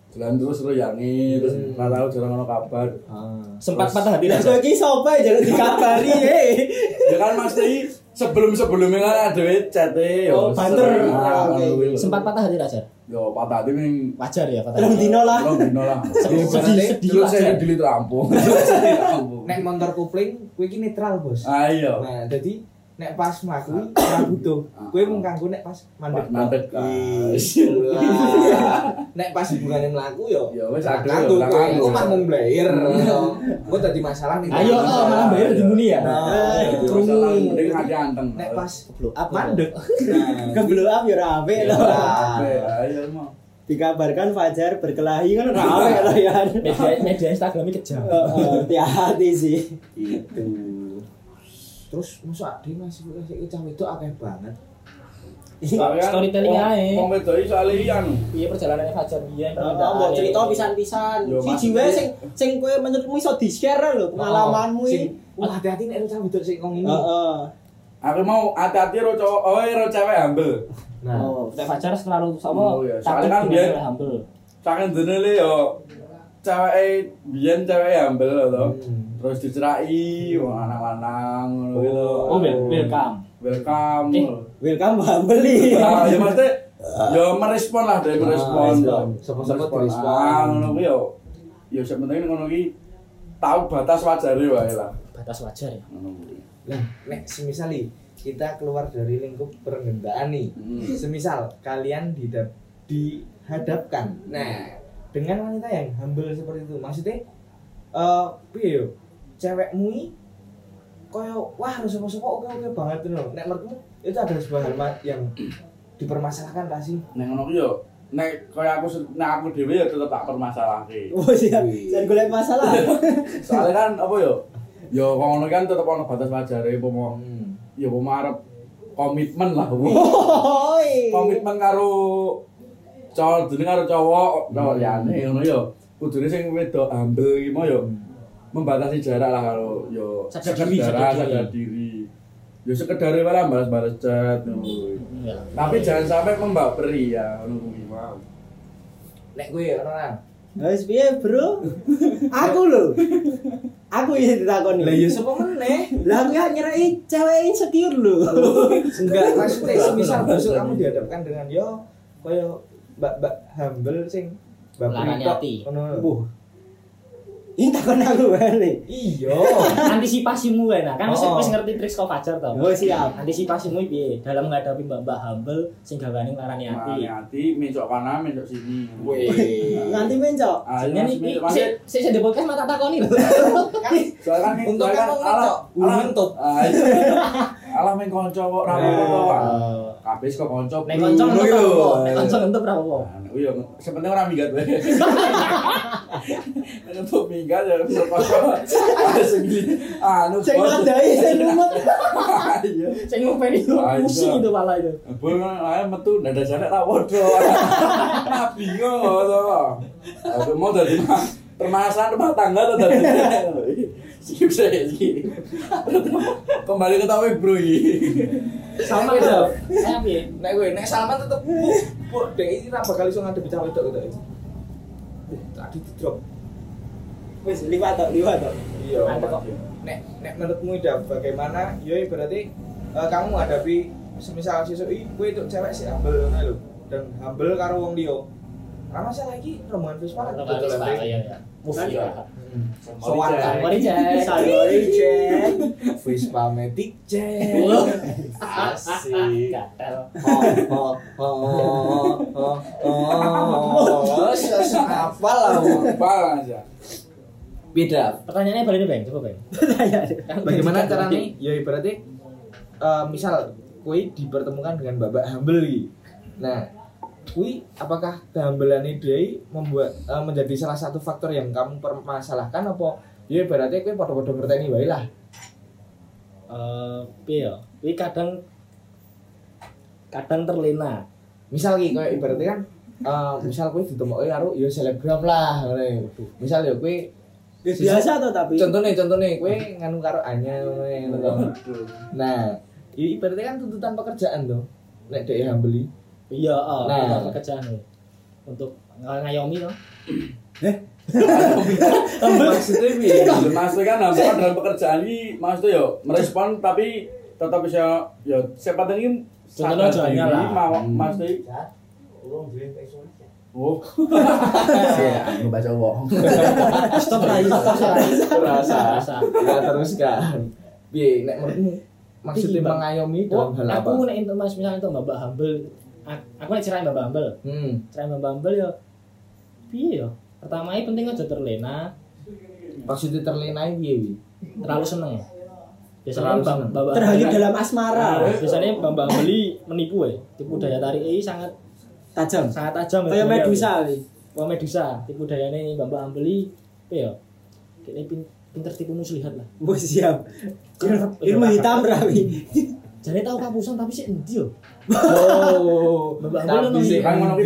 dolan terus terus yangi terus Hmm. ora tau jarang ono kabar. Ah. Sempat patah hati Lah iki sapa ya jangan dikabari eh. ya kan mesti sebelum sebelumnya kan ada cete Oh, banter. Kuwi lho. Sempat patah hati jan? yo patah hati ning Wajar ya patah hati. dino lah. Telung dino lah Sedih sedih sedih Terus saya wajar. dili rampung Sedih rampung. Nek motor kopling, kowe iki netral, Bos. ah iya Nah, jadi nek pas mlaku ora butuh. Kowe mung kanggo nek pas mandek. Mandek. Lah, Nek pas hubungane mlaku yo. Ya wis kanggo. Kok mah mung blayer. Engko dadi masalah nih. Ayo oh, malah bayar di muni ya. Krungu. masalah mending hati anteng Nek pas Blow up mandek. Ke blow up ya ora apik lho. Ayo mau Dikabarkan Fajar berkelahi kan apik lho ya. Media media Instagram ini kejam. Heeh, Hati-hati sih. Itu. Terus masa ade masih sik cah wedok akeh banget. Kan Storytelling ae. Wong wedok iki soalnya iyan Iya perjalanannya Fajar biyen Oh, mau cerita pisan-pisan. Yo, Si Mas. jiwa sing sing kowe menurutmu iso di-share lho pengalamanmu Sing- iki. Wah, hati-hati nek cah wedok sik ngomong ini. Heeh. Aku mau hati-hati ro cowok, oh ro cewek humble Nah, Oh, Fajar selalu sama Oh, iya. Soalnya kan dia- humble. Saking dene le yo cewek biyen cewek humble to. Hmm. Terus dicerai wong anak lanang ngono gitu. Oh, wel- welcome. Welcome. Eh. Welcome beli. Nah, ya maksudnya ya merespon lah dari merespon. respon. ya. Sama-sama Merespon. Ah, ngono kuwi yo. Ya sebenarnya ngono ki tahu batas wajare wae lah. Batas wajar ya. Ngono kuwi. Nah, nek semisal nih, kita keluar dari lingkup pergendaan nih. Hmm. Semisal kalian didap- dihadapkan. Nah, dengan wanita yang humble seperti itu, maksudnya eh piye yo? Cewekmu ini koyo wah harus sopo-sopo oke oke banget tuh Nek menurutmu itu ada sebuah hal yang dipermasalahkan tak sih? Nek ngono yo nek kaya aku nek aku dhewe ya tetep tak permasalahke. Oh siap. Jangan golek masalah. Soalnya kan apa yo? Yo ngono kan tetep ono batas wajare pomo Hmm. Ya pomo arep komitmen lah. Oi. komitmen karo cowok dene karo cowok cowok liyane ngono yo kudune sing wedok humble iki mau yo membatasi jarak lah kalau yo Sadar diri, sadar diri. sadar diri. Yo sekedar malah balas-balas chat kuwi. Tapi jangan sampai membaperi ya ngono kuwi. Wow. Nek gue orang. Wis piye, Bro? Aku lho. Aku iki ditakoni. Lah ya sapa meneh? Lah aku ya nyerai cewek insecure lho. Enggak, maksudnya misal besok kamu dihadapkan dengan yo koyo mbak-mbak humble sing mbak hati. ngono. Ini takon aku balik. Iya. Antisipasimu kan, kan wis Oh. wis ngerti trik kok pacar to. Oh siap. Antisipasimu piye dalam menghadapi mbak-mbak humble sing gawane larani Hati ati. hati mencok kana mencok sini. Weh. Nganti mencok. Ah, Ini ini iki masih sik podcast mata takoni lho. soalnya kan Untuk soalnya kan kamu alah mencok, alah. Ah, iya. alah main konco kok ra apa-apa Kabeh kok konco. Nek Ngono entuk yo. apa? Nek kanca entuk berapa apa? Nah, nek iya sepenting ora minggat wae. Nek untuk minggat ya untuk konco. Ah segini. Ah, nu Sing ngadai sing lumut. Iya. Sing ngopeni yo Ah, iya. pusing itu malah itu. Bol ae metu dada janek ra podo. Nah, bingung to. Aku mau dadi permasalahan rumah tangga atau dadi skip saya sih. Kembali ke topik bro ini. Sama itu. Kayak piye? Nek gue nek Salman tetep bu, bu dek iki ra bakal iso ngadepi cawe wedok gitu. Uh, Tadi di drop. Wis liwat tok, liwat tok. Iya. Nek nek menurutmu Ida bagaimana? Yo berarti eh, kamu menghadapi semisal sesuk iki kowe itu cewek sih humble ngono lho. Dan humble karo wong liya. Ra masalah iki rombongan Vespa kan dodolan Vespa, dek. Ya. Sowan. Mari cek. Sorry, Cek. Vespa Matic. Wah. Asik. Gatel. Oh, oh, oh, oh, oh, oh, apa lah? Apa aja. Beda. Pertanyaannya balik nih, Bang. Coba, Bang. Bagaimana caranya? Ya ibaratnya, eh, misal kue dipertemukan dengan babak humble. Nah, kui apakah kehambelan dia membuat eh, menjadi salah satu faktor yang kamu permasalahkan apa? Ya ibaratnya kue podo-podo ngerteni wae lah. Eh, piye ya? Kuwi kadang kadang terlena. Misal ki kayak ibaratnya kan eh, misal kue ditemukan karo ya selebgram lah ngono. Misal ya kue Biasa tuh tapi. contohnya contohnya kue nganu karo Anya. Nah, i- ibaratnya kan tuntutan pekerjaan tuh. Nek dhek hambeli. Iya, oh, Nah. nah. pekerjaan nih. Untuk ng- ngayomi to. Maksudnya piye? Maksudnya kan hampir dalam pekerjaan ini maksudnya yo merespon tapi tetap bisa yo siapa tadi ini sadar diri, lah. mau Hmm. maksudnya oh Aku baca wong. Stop lah, stop lah. Terasa. Terasa. Enggak teruskan. Piye nek menurutmu maksudnya mengayomi dalam hal apa? aku nek itu Mas misalnya itu Mbak Humble. Aku nek cerai Mbak Humble. Hmm. Cerai Mbak Humble ya piye ya? Pertama ini penting aja terlena, Maksudnya terlenai piye wi? terlalu seneng. Biasanya Terlalu Mbak seneng. Mbak Terhanyut dalam asmara. Nah, biasanya Mbak beli menipu ya. Tipu daya tarik ini sangat Tajam. sangat tajam ya. Kayak Daya. Medusa wi. Wah Medusa, tipu dayane Mbak Mbak beli apa ya? Kayaknya pin, pinter tipu muslihat lah. Wah siap. Iya, Ilmu iya, hitam rawi. Jadi tahu kapusan tapi sih endi yo. Oh. Sih kan ngono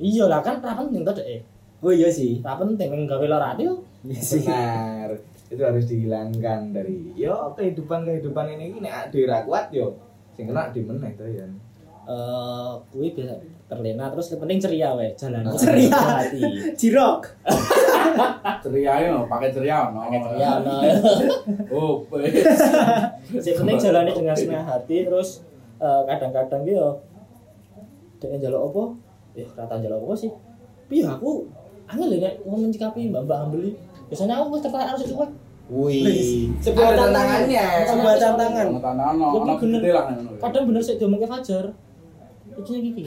Iya lah kan ra penting to dek. Oh iya sih. Ra penting ning gawe lara ati. Iya. Benar. Itu harus dihilangkan dari yo kehidupan kehidupan ini ini nek dhewe ra kuat yo sing kena di meneh to ya. Eh kuwi biasa terlena terus yang penting ceria wae jalan. Ceria. hati. Jirok. ceria yo pakai ceria no Pakai ceria no. oh Sing penting jalani dengan senang hati terus kadang-kadang ki yo dek njaluk apa? Ya ora tau njaluk apa sih. Piye aku angel ya nek wong mencikapi mbak-mbak ambeli. Biasanya aku tertarik harus cuek. Wih. Sebuah tantangan. tantangannya. Sebuah tantangan. ono Tapi bener. gede lah ngono Kadang bener sih diomongke Fajar. Iki iki.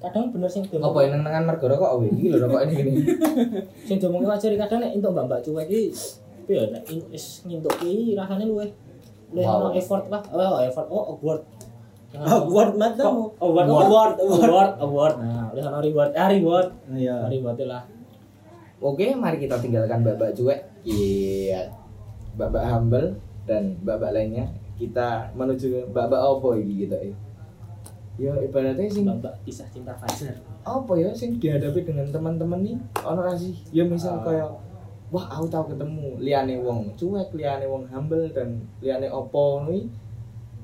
Kadang bener sing diomongke. Apa yang nengan mergo rokok wi? Iki lho rokok ini gini. sing diomongke wajar kadang nek entuk mbak-mbak cuek iki piye ya nek wis ngintuk ki rasane luwe luwe Wow. effort lah. Oh, effort. Oh, award. Award matamu. Award, Award, award, award. award, award. Nah, oleh ono reward. Ah, reward. Iya. Ah, reward lah. Oke, mari kita tinggalkan babak cuek. Iya. Babak humble dan babak lainnya kita menuju ke babak apa iki kita ya. Ya ibaratnya sing Mbak kisah cinta Fajar. apa ya sing dihadapi dengan teman-teman nih ono ra sih? Ya misal Ah. Wah aku tahu ketemu liane wong cuek liane wong humble dan liane opo iki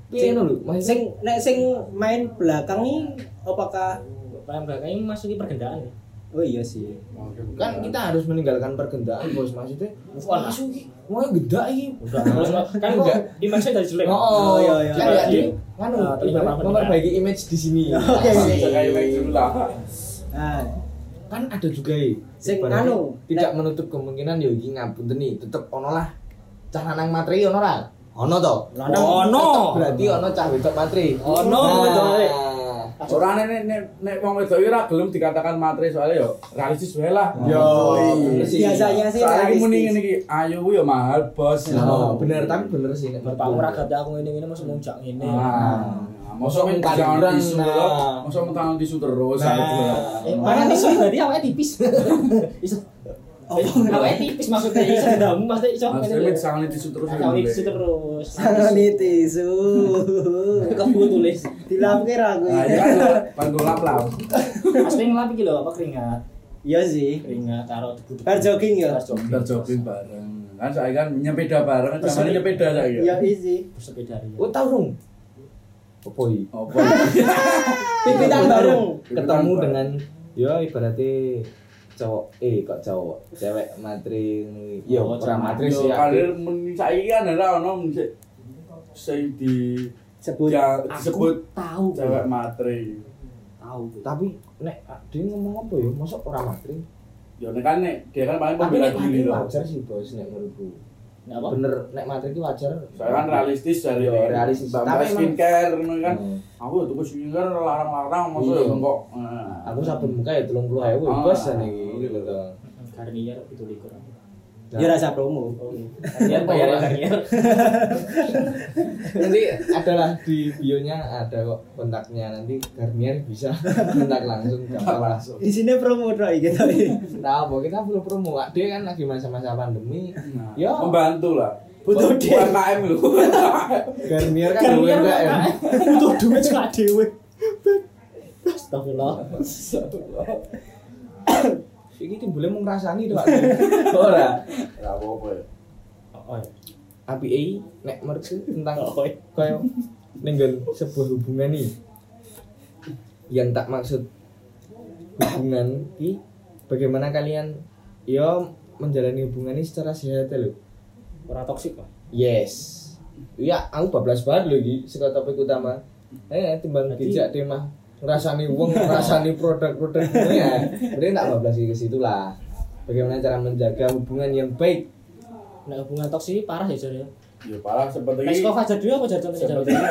piye lho Mas Sing nek sing main belakang nih apakah Yang belakang ini masuki pergendaan ya. Oh iya sih. kan kita harus meninggalkan pergendaan bos maksudnya wah iki mau Udah, terus kan enggak image dari jelek. Oh, iya, iya. Kan Iya, jadi iya. Ah, apa memperbaiki image di sini. Oke. Jaga image dulu lah. Nah, Kan ada juga ya. Sing anu, tidak nek- menutup kemungkinan ya iki ngapunten nih, tetep ono lah. Cah lanang matri ono ra? Ono to. Lanang ono. Berarti ono cah wedok matri. Ono, Nah, wedoke. Ora nek nek nek wong wedok ora gelem dikatakan materi soalnya yo realistis wae lah. Yo, sih. biasanya sih Soalnya iki muni ngene iki, ayu yo mahal, Bos. Oh, bener tapi bener sih nek Bapakmu ra gate aku ngene ngene mesti muncak ngene. Mosok Mosok jangan kaliran, tisu nah. loh. Mosok tangan tisu terus Nah. aku mana tisu berarti awake tipis. Iso. Awake tipis maksudnya iso damu maksudnya iso lho. tangan tisu terus. Awake tisu terus. Sangat tisu. Kamu tulis. Dilapke ra aku. Nah, ini kan panggung lap lap. Asli ngelap iki lho apa keringat. Iya sih. Keringat karo duduk. Bar jogging ya? Bar jogging. Bareng. Kan saya kan nyepeda bareng, zaman nyepeda saya. Iya isi. Bersepeda ria. Oh, tahu dong. Apa iki? Apa? Pipitan bareng. ketemu dengan ya ibaratnya cowok eh kok cowok cewek matri ya Oh, ora cewek matri sih kalir men saiki kan ora ono sing di Sebut. ya disebut tahu. cewek materi. Tahu. tapi nek dia ngomong apa ya masuk ora matri Ya nek kan nek dia kan paling pembela matri diri loh. wajar sih bos nek menurutku apa? Bener, nek materi ki wajar. Saya kan realistis dari yo, realistis. Tapi skincare ngono kan. Oh. Aku tuku skincare larang-larang maksudnya iya. yo kok. Aku sabun muka ya 30.000 ah. bos jan iki. Gitu. Garnier 17. Dia rasa promo. Oh. Iya, Kalian bayar Nanti adalah di bio-nya ada kontaknya. Nanti Garnier bisa kontak langsung gampang langsung. Di sini promo doi kita. Nah, apa kita perlu promo. Dia kan lagi masa-masa pandemi. Nah, ya membantu lah. Butuh duit. KM lu Garnier kan UMKM. Ya. Butuh duit cuma dhewe. Astagfirullah. Astagfirullah. Iki timbule mung ngrasani to, Pak. Ora. Enggak apa-apa ya. Oh, iya. Api e nek menurutku tentang Oh, iya. koyo ninggal sebuah hubungan nih. Yang tak maksud hubungan ki bagaimana kalian ya menjalani hubungan ini secara sehat lho. Ora toksik kok. Yes. Iya, aku bablas banget lho iki saka topik utama. Eh, timbang dijak deh mah ngrasani wong, ngrasani produk-produk ini ya. Berarti tak bablas ke situ lah. Bagaimana cara menjaga hubungan yang baik? Nek hubungan toksik parah ya Jar ya. Ya parah seperti ini. kok Fajar dulu apa Jar contohnya Jar? Seperti ini.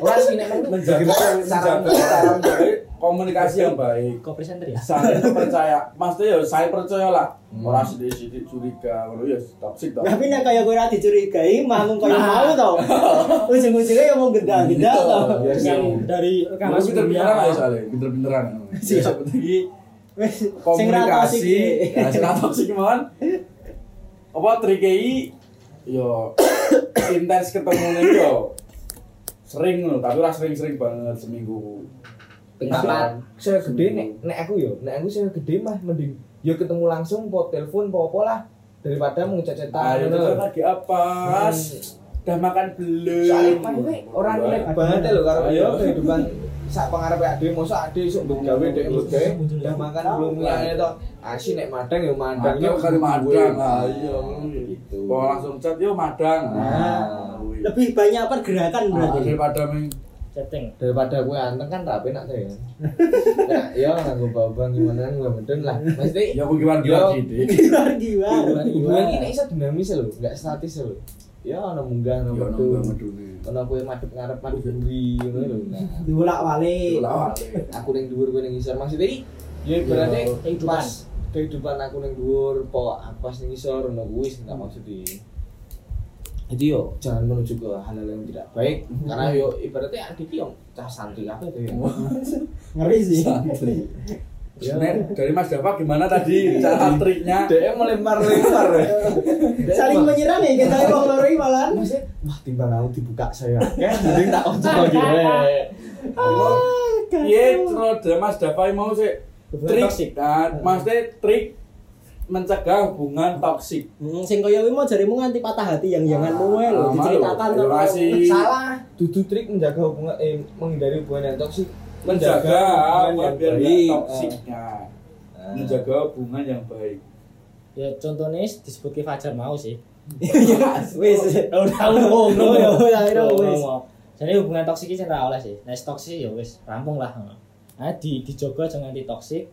Ora sih nek menjaga cara menjaga cara menjaga komunikasi yang baik. Kok presenter ya? Saling percaya, maksudnya ya saya percaya lah. Hmm. Orang sedikit curiga, kalau ya toksik toh. Tapi nek kaya kowe ora dicurigai, manggung kaya Nah. mau to. Ujung-ujungnya ya mau gendang-gendang to. Iya, iya. Yang dari rekaman Kamu pinter-pinteran lah sebelumnya. soalnya, pinter-pinteran. Siap. Seperti ini Wes sing ra toksik komunikasi, ya sing ra toksik mohon. Apa trikei yo intens ketemu nih yo sering loh, tapi ora sering-sering banget seminggu. Tapi saya gede nek nek aku yo, nek aku saya gede mah mending yo ketemu langsung po telepon po apa lah daripada Ah, cecetan itu ngono. lagi apa? Udah makan belum? Soalnya kan gue orang relate banget ya lho karo yo kehidupan sak pengarepe ade mosok ade isuk mbok gawe dek mbok gawe udah makan belum ya to. Asi nek madang yo madang Madang kali madang, ayo. Gitu. Kok langsung chat yo madang. Nah. Lebih banyak pergerakan Ah, berarti. daripada Chatting. daripada gue anteng kan rapi nak tuh ya. Ya, ya nganggo bau-bau gimana gue meden lah. Mesti ya gimana gimana Yo. gitu. Giwar-giwar. hubungan ini iso dinamis lho, enggak statis lho. Ya ana munggah ana metu. Ana kowe madhep ngarep madhep buri ngono lho. Nah, Dibolak-balik. Lawat. aku ning dhuwur kowe ning ngisor maksudnya iki ya berarti kehidupan. kehidupan aku ning dhuwur po pas ning ngisor ngono kuwi sing tak maksud iki. Jadi yo jangan menuju ke hal-hal yang tidak baik karena yo ibaratnya adik yo cah santri apa itu ya. Ngeri sih. Ya. Nek, dari Mas Dava gimana tadi cara triknya? Dia melempar-lempar. Saling menyerang ya kita wong loro iki malahan. Maksudnya, wah timbang aku dibuka saya. Ya, jadi tak ojo lagi. Emang, Iya, terus Mas Dava mau sih trik, nah, maksudnya trik mencegah hubungan toksik. Hmm, sing kaya kuwi mau jarimu nganti patah hati yang janganmu wae lho Ah, diceritakan. Masih salah dudu trik menjaga hubungan eh menghindari hubungan yang toksik menjaga hubungan biar yang baik toksiknya. Ah. Menjaga hubungan yang baik. Ya contohnya disebut ke Fajar mau sih. Wis. Oh, tahu ngomong. Oh, ya, ya, ya, wis. Jadi hubungan toksik iki ora oleh sih. Nek toksik ya wis rampung lah. Nah, di dijogo aja nganti toksik.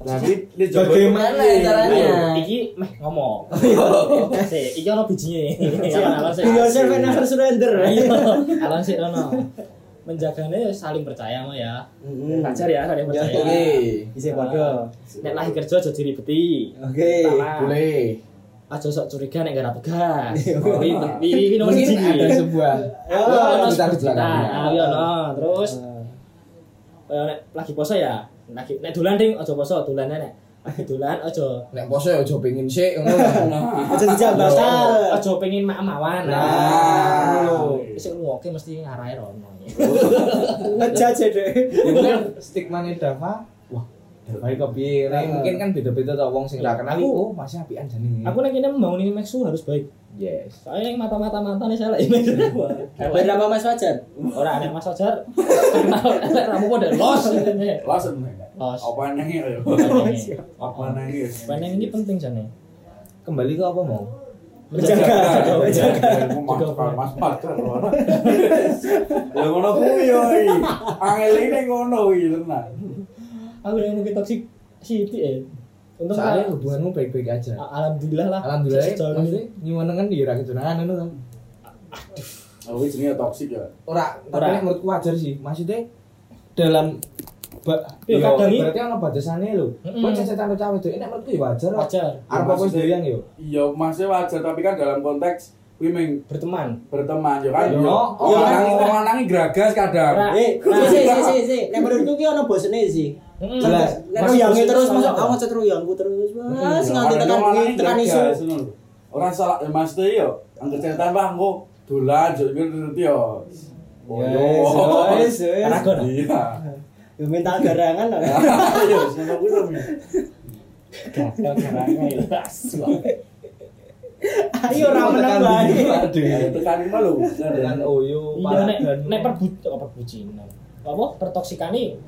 Nanti dicoba Bagaimana caranya? Ayo, iki meh ngomong. Sik, iki ono. Do yourself and never surrender. Ayo, alon sik ono. Menjaganya ya saling percaya mah ya. Pacar ya saling percaya. Oke. Isi padha. Nek lagi kerja aja diribeti. Oke. Boleh. aja sok curiga nek gara wi wi nomor siji. ada sebuah Oh, kecelakaan. Ah, iya ono. Terus eh, nek lagi poso ya, lagi nek dolan ding aja poso, dolan nek. Lagi dolan aja Nek poso ya aja pengen sik ngono. Aja dijak bakal. aja pengen mak-mawan. Nah. ngono. Wis ngoke mesti ngarahe rono. Ngejaj deh. ya mungkin stigma nih Dava wah Dava iki kepiye Nek mungkin kan beda-beda tau wong sing ra kenal Aku- oh masih apian jane Aku nek kene membangun ini Maxu harus baik. yes Soalnya yang mata-mata mantan saya lah ini. Berapa Mas Fajar? Ora aneh Mas. Kenal lek ramu pada los. Langsung. Los. Apa nangis ya? Apa nangis? Paneng ini penting jane. kembali ke apa mau Menjaga. Menjaga. Mas mas pacar. Ya ngono kuwi yo. Angel ini ngono iki tenan. Aku yang mungkin toksik sithik ya. Untung soalnya kan- hubunganmu baik-baik aja Alhamdulillah lah. alhamdulillah maksudnya nyuwun kan di ra ketunangan ngono to Oh, ini jenenge toksik ya. ora tapi menurutku wajar sih maksudnya dalam ba, Yo, yo, kadang i- berarti ono batasannya lho kok cecetan karo cawe itu nek menurutku ya wajar Wajar. arep apa wis Maksudnya- doyan yo Iya, masih wajar tapi kan dalam konteks kuwi meng Berteman. berteman ya kan. Yo, Yo, oh, orang iya. orang lanangi gragas kadang. Ora. Eh, si si si si. Nek menurutku ki ono bosene sih. Jelas. Nek terus masuk aku ngecet royangku terus. Mas nganti tekan tekan isu. Orang salah ya Mas Teh yo, angger cetan Pak engko dolan yo ngerti yo. Oh, yo. Yes, yes. Ragon. Iya. Yo minta garangan lah. Ayo, ngono kuwi to. Mi. Gagal caranya ya. Asu. Ayo ora menang bae. Ayo, Tekan mah lho. dengan oyo Iya nek nek perbu apa perbucinan. Apa pertoksikane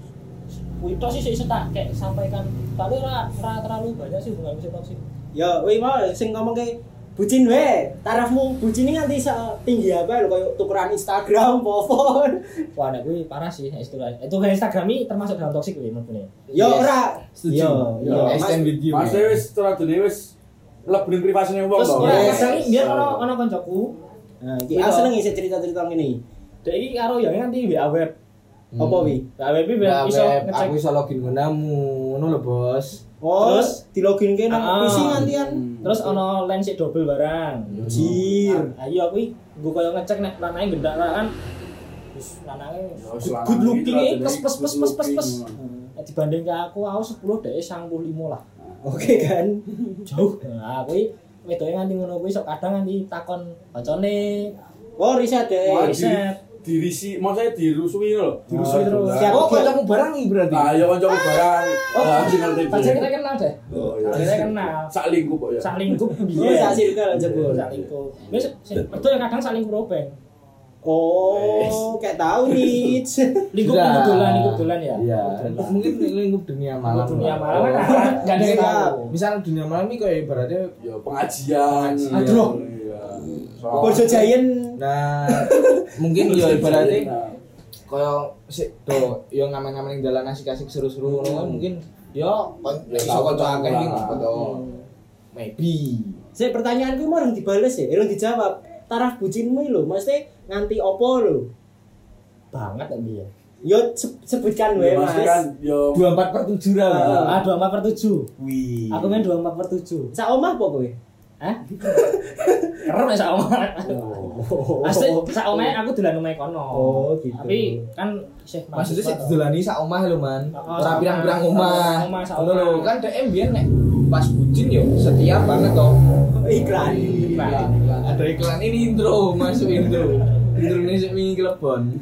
Kuwi tok sih sik tak kayak sampaikan. Tapi ora ora terlalu banyak sih hubungan sing toksik. Ya, wih mau sing ngomong ke bucin we, tarafmu bucin ini nganti tinggi apa lho kayak tukeran Instagram, telepon. Wah, nek kuwi parah sih istilah. Itu kayak Instagram ini termasuk dalam toksik kuwi. Ya Yes. ora. Setuju. Yo, Yo, yo. I stand with you. Mas Teh wis teradune wis lebih privasine wong Terus to. ya, Yes. kadang biar ono ono koncoku, Nah, iki aku seneng isi cerita-cerita ngene. dek iki karo ya nanti WA web. Apa wi? WA web Nah, iso ngecek aku iso login gunamu ngono lho bos Oh, Terus? di login ke nang Ah. PC ngantian. terus ono lens sik double barang. Jir. Ayo aku iki nggo koyo ngecek nek lanange gendak ra kan. Lanange Ya, wis good, looking e pes pes pes pes pes pes. Nek dibanding ke aku aku 10 dhek 95 lah. Oke kan. Jauh. Nah, aku iki wedoke nganti ngono kuwi sok kadang nganti takon kancane Oh, riset deh. Riset. Dirisi maksudnya dirusui lho Dirusui terus. Siap. oh kancamu barang iki berarti Ah, ya kancaku barang. Ah, sing ngerti. Pacar kita kenal deh. Oh, iya. Kita kenal. Sak lingkup kok ya. Sak lingkup Oh, biyen. sak circle jebul. Sak lingkup. Wis betul ya kadang sak lingkup robeng. Oh, kayak tahu nih. Lingkup Sudah. lingkup dolan ya. iya mungkin lingkup dunia malam Dunia malam kan enggak ada yang tahu. misal dunia malam ini kayak ibaratnya Ya pengajian. Aduh. Bojo Giant. nah mungkin ya ibaratnya kaya sik do yo ngamen-ngamen ning dalan asik-asik seru-seru ngono kan mungkin yo kon iso kanca akeh iki ngopo to maybe Saya pertanyaanku mau orang dibales ya, orang dijawab. Taraf bucinmu lho, mesti nganti opo lho? Banget ya biyen. Yo se- sebutkan wae, ya Mas. kan yo 24 per 7 lah Ah 24 per 7. wih Aku main 24 per 7. Sak omah apa kowe? Hah? Keren ya sak omah. Asli sak omah aku dolan omahe kono. Oh, gitu. Tapi kan isih maksudnya toh. didolani sak omah lho man Oh, ora pirang-pirang omah. ngono lho kan DM biyen nek pas bucin yo setia banget toh Iklan. Iklan. ada iklan ini intro masuk intro intro ini sik wingi kelebon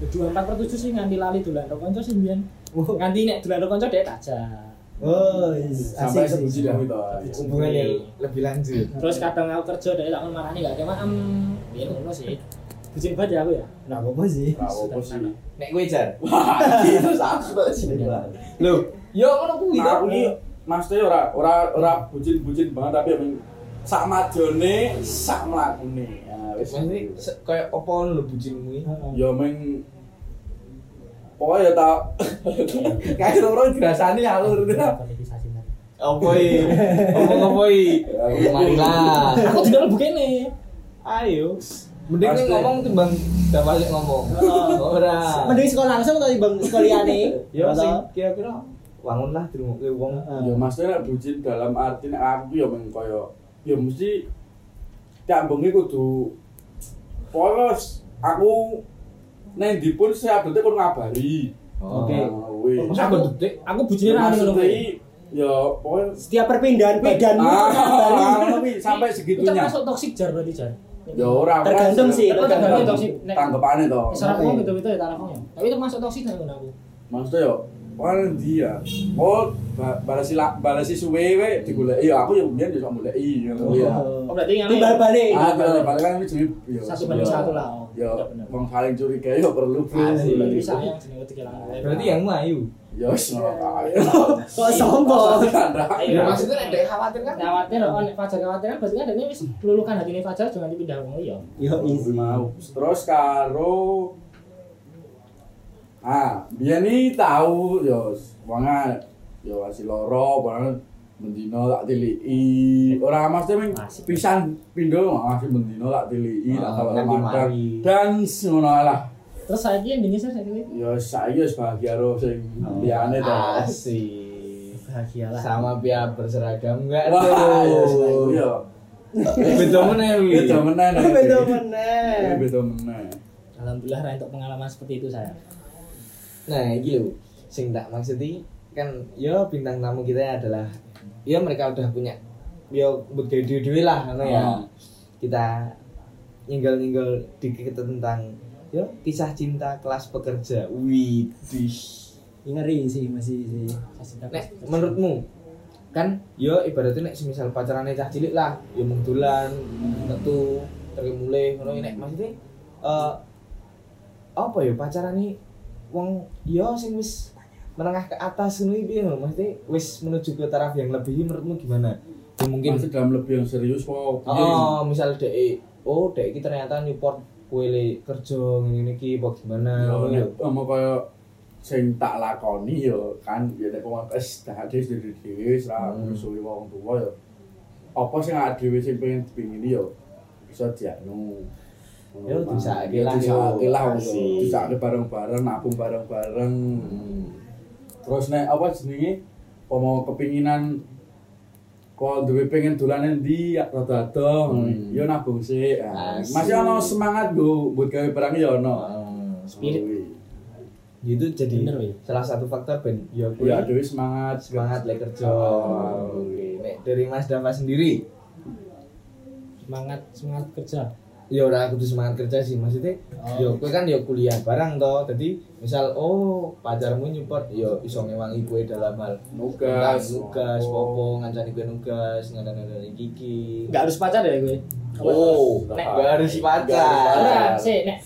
24 per 7 sih nganti lali dolan karo kanca sih biyen. Nganti nek dolan karo kanca dhek tajak. Oh, is- sampai sebuji dah itu hubungan yang lebih lanjut. Terus kadang aku kerja dari tak marani gak kayak em. Biar ngono sih. Bucin banget ya aku ya. Nah, apa sih? apa sih. nek gue jar. Itu sama sih lo yo ngono kuwi Nah, aku to maksudnya ora ora ora bucin-bucin banget tapi yang sak majone sak mlakune. Ya wis. maksudnya kayak apa lo bucinmu iki Ya meng Pokoknya ya tak Kayak orang dirasani alur apa iki ngomong iki marilah Aku tidak lebih kene. ayo. Mending nih ngomong timbang gak balik ngomong. Ora. Mending sekolah langsung atau bang sekaliane? yo sing kira-kira. Wangun lah dirungu ke wong Ya maksudnya nek bucin dalam arti nek aku ya meng koyo ya mesti tak bengi kudu wis aku neng di pun saya update pun ngabari. oke Nah, aku detik Aku bucinnya ra ngono kuwi. ya pokoknya Setiap perpindahan badanmu Ah, ngono kuwi, sampai Itu segitunya. termasuk toksik jar berarti jar. Ya ora Tergantung sih, Tergantung toksik. Tanggepane to. Saran aku gitu gitu ya tarafnya. Tapi itu masuk toksik kan ngono aku. Maksudnya yo Wah dia, oh ba- balasi la, balasi suwe we digoleki. Ya aku ya kemudian bisa goleki ngono ya. Oh berarti yang balik. Ah, kalau balik kan ini jadi satu banding satu lah. Ya, Iya, wong saling curiga ya perlu bro. Asik. Berarti sayang jenenge kehilangan. berarti yang ayu Ya wis ngono kae. Kok sombong? Ya maksudnya nek dek khawatir kan khawatir oh nek Fajar khawatir kan berarti kan ini wis lulukan hatine Fajar jangan dipindah wong Isi easy. mau. Terus karo Ah, biyen iki tahu yo wonga yo asih loro barang mendino tak tiliki. Ora mesti ming pisan pindho masih mendino tak tiliki tak kalau mandang. mari. Dan ngono lah. Terus saiki endingnya saya saiki Ya saya wis bahagia ro sing liyane to. asik bahagia lah. sama pihak berseragam enggak Wah, ya tuh iya. beda meneh Beda meneh. Beda iki. meneh. Beda meneh. Alhamdulillah Rai, untuk pengalaman seperti itu saya. nah iki lho sing tak maksudi kan yo bintang tamu kita adalah ya mereka udah punya. Yo buat dewe lah ngono ya. Ah. kita nyinggal-nyinggal dikit tentang yo kisah cinta kelas pekerja. Widih. Ngeri sih masih sih. nek menurutmu? Kan yo ibaratnya nek semisal pacarannya cah cilik lah yo mung dolan metu terus mulai ngono. Nek maksudnya eh apa ya pacaran nih wong yo sing wis menengah ke atas iki piye lho maksudnya wis menuju ke taraf yang lebih menurutmu gimana ya mungkin Masih dalam lebih yang serius kok. oh misal dek oh dek iki ternyata nyupport kowe le kerja ngene iki apa gimana Ya, mau kaya sing tak lakoni yo kan ya nek wong wis dah dhewe dhewe ra Hmm. musuhi wong tuwa yo. Apa sing awake dhewe sing pengen dipingini yo bisa dianu. Yo, disakake lah, yo. Asik. Disakake bareng-bareng, nabung bareng-bareng. Terus nek apa jenenge mau kepinginan kok duwe pengen dolanan di rada-rada Hmm. yo nabung sih. Ah. Masih ono semangat go buat gawe barang yo ono. Ah, Spirit. itu jadi Bener, salah satu faktor ben ya kowe Ya dewe semangat semangat lek kerja. Oh. Dari Mas Dava sendiri, Semangat semangat kerja. Ya ora kudu semangat kerja sih maksudnya. Oh. Ya kowe kan ya kuliah barang toh. Jadi misal oh pacarmu nyupport ya iso ngewangi kowe dalam hal nugas nugas, popo, ngancani kowe nugas, ngandani kiki. Enggak harus pacar ya gue. Oh, Nek- nggak harus pacar. Ora, sih nek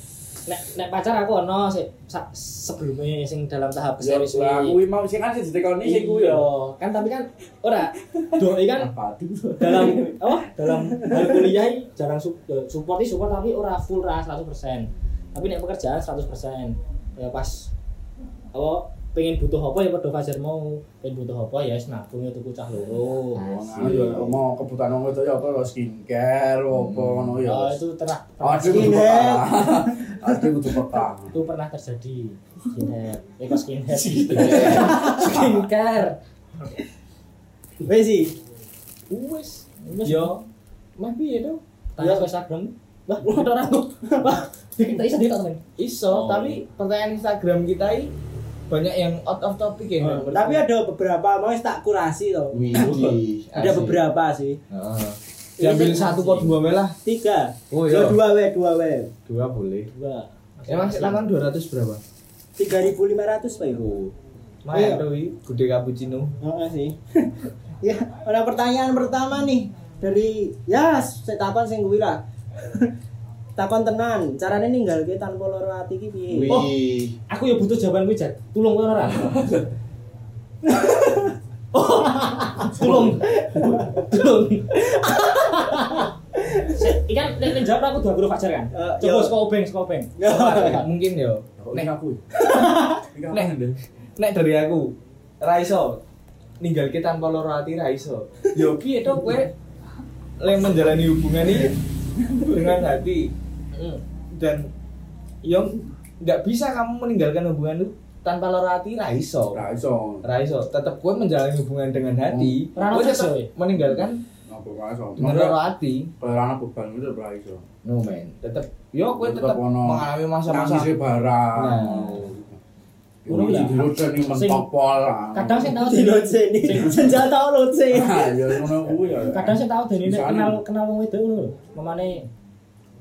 nek nek pacar aku ono sih sebelumnya sing dalam tahap Ya serius lah kuwi. kuwi mau sing kan sing ditekoni sing kuwi Iya, ya. kan tapi kan ora doi kan dalam apa dalam hal kuliah jarang su, ya, support support tapi ora full ra 100% tapi nek pekerjaan 100% ya pas apa pengen butuh apa ya padha Fajar mau. Pengen butuh apa ya wis nabung ya tuku cah loro. Ya mau kebutuhan wong itu ya apa skincare apa ngono ya. Oh, itu terah Aduh Aduh kudu peka. itu pernah terjadi. Skincare eh kok skincare skincare. Wes sih. wes wes. Yo, mah piye to? tanya ke Instagram wah kita orang tuh wah. Kita temen Iso, Oh, tapi pertanyaan Instagram kita ini banyak yang out of topic ya. Oh, Tapi ada beberapa mau tak kurasi loh. Widih, Ada beberapa sih. Heeh. Diambil satu kok dua melah. Tiga. Oh, Yo, iya. dua w, dua w. Dua boleh. dua Emang sekarang 200 berapa? Tiga ribu lima ratus pak ibu. Oh. Mayan tuh wi, gede cappuccino. Heeh sih. ya, ada pertanyaan pertama nih dari ya saya takon sing kuwi lah. takon tenan, carane ninggalke tanpa loro ati ki piye? Oh. Aku ya butuh jawaban kuwi, Jan. Tulung kowe ora. Oh, Tulung. Tulung. Ikan nek jawab aku dua huruf Fajar kan. Eh, Coba saka obeng, saka obeng. Gak mungkin yo. Nek aku. Nek nek dari aku ra iso ninggalke tanpa loro ati ra iso. Yo piye to kowe lek menjalani hubungan ini dengan hati Hmm. dan yo nggak bisa kamu meninggalkan hubungan itu tanpa loro hati ra iso. Ora iso. Ra iso, tetep kowe menjalani hubungan dengan hati, tetep woy. meninggalkan ora iso. Barang beban itu ora iso. No man, tetep yo kowe Tetep mengalami masa-masa Nangisi barang. Nah. Urung Sing- mentok pol. Kadang sing tau Di loce nih. Senjata loce. Ya ngono kuwi ya. kadang sing tau dene kenal kenal wong wedok ngono lho. Memane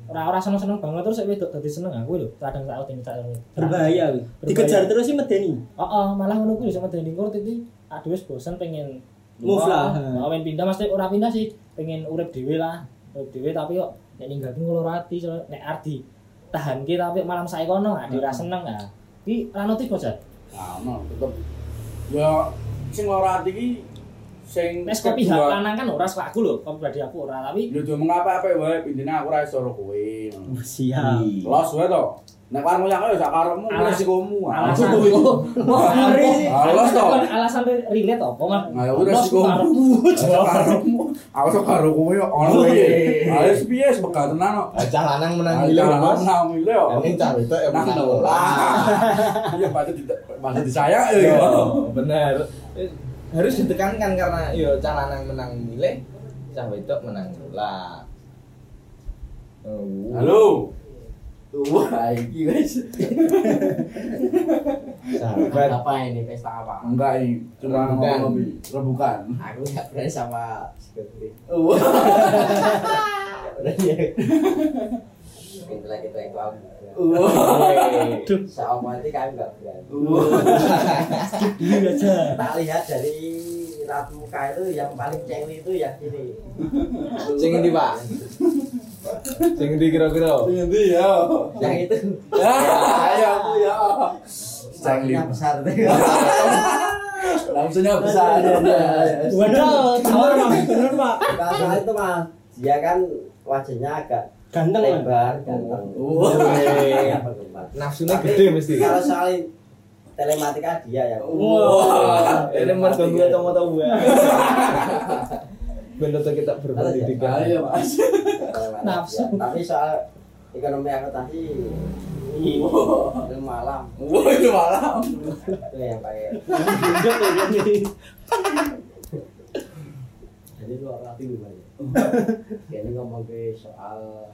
ora ora seneng-seneng banget terus wedok dadi seneng aku lho. Kadang tau dene tak Berbahaya wi. Dikejar terus sih medeni. Heeh, malah ngono kuwi sama dene kur titi aduh wis bosen pengen Move lah. Heeh, pengen pindah mesti ora pindah sih, pengen urip dhewe lah. Urip dhewe tapi kok nek ninggalke ngono ati nek ardi tahanke tapi malam sae kono ade ora seneng ah. Iki ra notif kok, Jan. Nah, no, tetep ya sing ora ati iki sing Nek saka pihak lanang kan ora saka aku lho, kok pribadi aku ora tapi Yo do mengapa-apa wae intine aku ora iso karo kowe. Siap. Los wae to. Nek warung yang ya Alas- resikomu. alasan Ngeri sih. Alas to. alasan relate apa mah? Nah, ya resikomu. karepmu. Aku karo kowe yo ono piye. Ayo piye sebegal tenan kok. Cah lanang menang Ayo gila jangan Mas. nang milih yo. Ini cah itu ya Nang menang nolak. Iya patut di disayang. Yo, benar. Harus ditekankan karena yo cah lanang menang milih, cah wedok menang bola. Oh, Halo. Wah, iki guys. sahabat. apa ini pesta apa? Enggak ini, cuma Rebukan. Rebukan. Aku nggak pernah sama security. Wah. Sama itu kami nggak berani. Dulu aja. Tak lihat dari raut muka itu yang paling cewek itu yang ini. Sing endi, Pak? Sing endi kira-kira? Ini ya. Yang itu. Ayo aku ya. Sangatnya besar. Langsungnya besar. Waduh, bener Mas. Bener Pak. Kalau itu mas, dia kan wajahnya agak Ganteng lebar, ganteng. Wah. Iya, penggemar. Nafsunya gede mesti. Kalau soal telematika dia yang Wah. Ini mergo gue tahu-tahu gue. Bener tuh kita berpendidikan. Ayo mas. telematika. Nafsu. Tapi soal ekonomi akuntansi Wah. ilmu alam Wah itu malam. itu yang pakai ya jadi lu orang hati banyak ini ngomong ke soal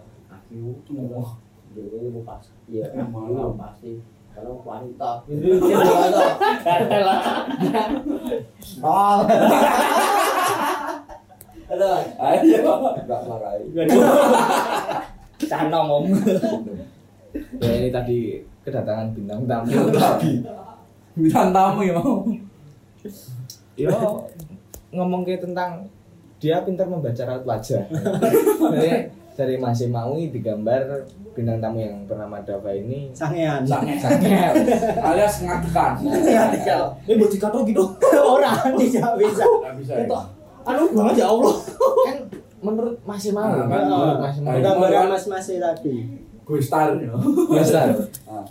Wah. jadi ilmu pas iya Ilmu ilmu alam. pasti kalau wanita itu wanita Kartel lah. ada Ayo. marahin Cah ngomong. Ya ini tadi kedatangan bintang tamu lagi. Bintang tamu ya mau. Yo ngomong ke tentang dia pintar membaca raut wajah. Jadi dari Mas Maui digambar bintang tamu yang bernama Dava ini Sangean. sangat Alias ngatikan. Ini buat dikato gitu. Orang tidak bisa. Nggak bisa. ya? Itu anu banget ya Allah. kan menurut Mas Maui Nah, kan kan, menurut nah, Mas nah, Maui Gambaran Mas Mas tadi. Gue star ya. Besar. Ah.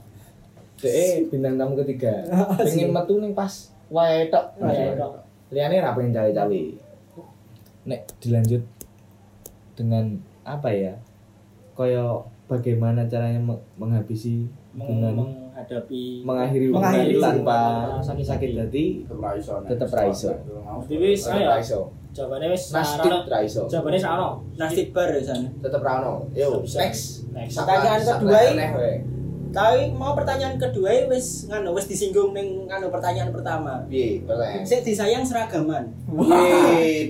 Dek bintang tamu ketiga. Pengen metu ning pas wae tok. Wae tok. Liane ra pengen cawe-cawe. Nek dilanjut dengan apa ya? Kaya bagaimana caranya me- menghabisi hubungan menghadapi mengakhiri hubungan Mengakhiri tanpa hubungan sakit sakit hati Tetep raiso. Tetep raiso. Wis ayo. Jawabannya wis Nasib ra iso. Jawabannya sarana. Nasib bar ya sana. Tetep ra ono. Yo, next. Next. Pertanyaan kedua. Tapi mau pertanyaan kedua wis nganu wis disinggung ning nganu pertanyaan pertama. Piye, pertanyaan? Sik disayang seragaman.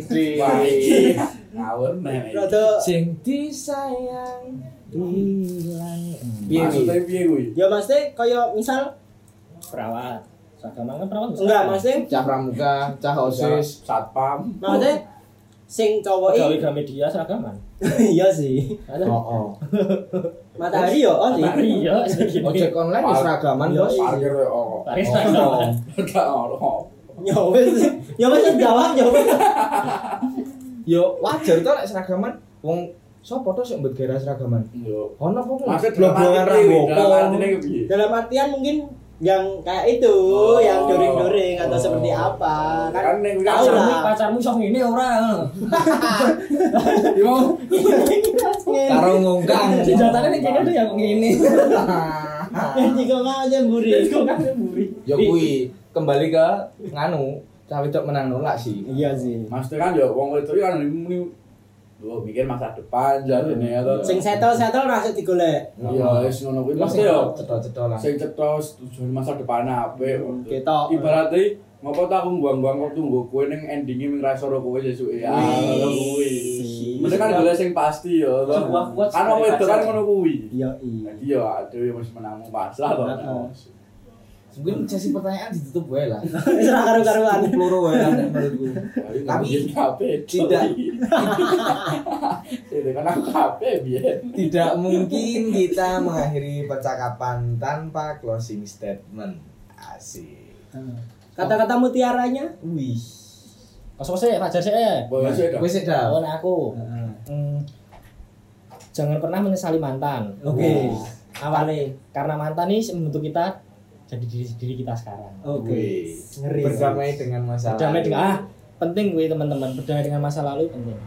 Piye, Wah, iki ngawur. Rada Sing disayang hilang. Piye, Maksudnya piye? piye kuwi? ya maksudnya kaya misal Perawat. Seragaman kan perawat bisa. Enggak, maksudnya Cah pramuka, cah osis. satpam maksudnya sing cowok iki Gramedia seragaman. iya sih. Oh, oh. Matahari yo oh sih. Matahari segini. Ojek online ya seragaman, Bos. parkir ya oh Matahari seragaman. Gak ono. Ya wis. Ya wis jawab ya wis. Yo wajar to lek seragaman. Wong sapa to sing mbet gara seragaman? Yo. Ono apa? Maksud dalam arti rambo. Dalam artian mungkin yang kayak itu, Oh. yang doring-doring atau Oh. seperti apa. Kan Kan tahu Pacarmu, lah. pacarmu sok ngene ora. Yo. Karo ngungkang. Senjatane ning kene tuh yang ngene. Yang jika mau aja buri. Kok kan mburi. Yo kuwi kembali ke nganu, cah wedok menang nolak sih. Iya sih. Maksudnya kan yo wong itu kan Lu mikir masa depan jadi nih atau Sing settle-settle rasa digolek. Iya, wis ngono kuwi Mas mesti yo cedol-cedolan. sing cetos tujuan masa depan apik. Ketok. Ibaratnya ngopo tak aku buang-buang waktu nggo kowe ning endinge ming ra soro kowe sesuke. Ya, ngono kuwi. Mesti kan golek sing pasti yo. Kan wong kan pacar. ngono kuwi. Iya iya. Jadi yo aduh mesti menang pasrah to. Mungkin sesi pertanyaan ditutup wae lah. Wis ra karu-karuan. Peluru wae lah nek menurutku. Tapi tidak. Kan. Tidak mungkin kita mengakhiri percakapan tanpa closing statement. Asik. Kata-kata mutiaranya? Wih. Kosong sih, pacar sih. Boleh sih dah. Wis sik dah. Oh, nah aku. Hmm, jangan pernah menyesali mantan. Oke. Awalnya karena mantan ini membentuk kita jadi diri, diri kita sekarang. Oke. Wih. Ngeri. Berdamai dengan masalah. Berdamai dengan ah penting gue teman-teman berdamai dengan masa lalu penting.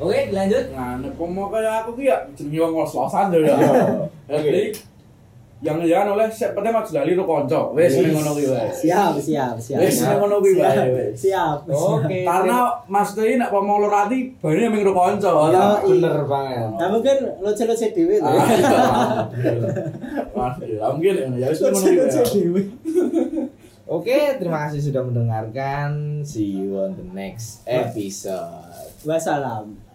Oke, lanjut. Nah, nek pomo kaya aku ki ya jenenge wong ngos-ngosan ya. Jadi yang jangan oleh sik penting aja lali ro kanca. Wis ning ngono kuwi wae. Siap, siap, siap. Wis ngono kuwi wae wis. Siap. Oke. Karena Mas Tei nek pomo loro ati bare ming ro kanca. Iya. bener banget. Nah mungkin lucu-lucu dewe tuh. Mas, ya mungkin ya wis ning ngono kuwi. dewe. Oke, terima kasih sudah mendengarkan. See you on the next episode. Wassalam.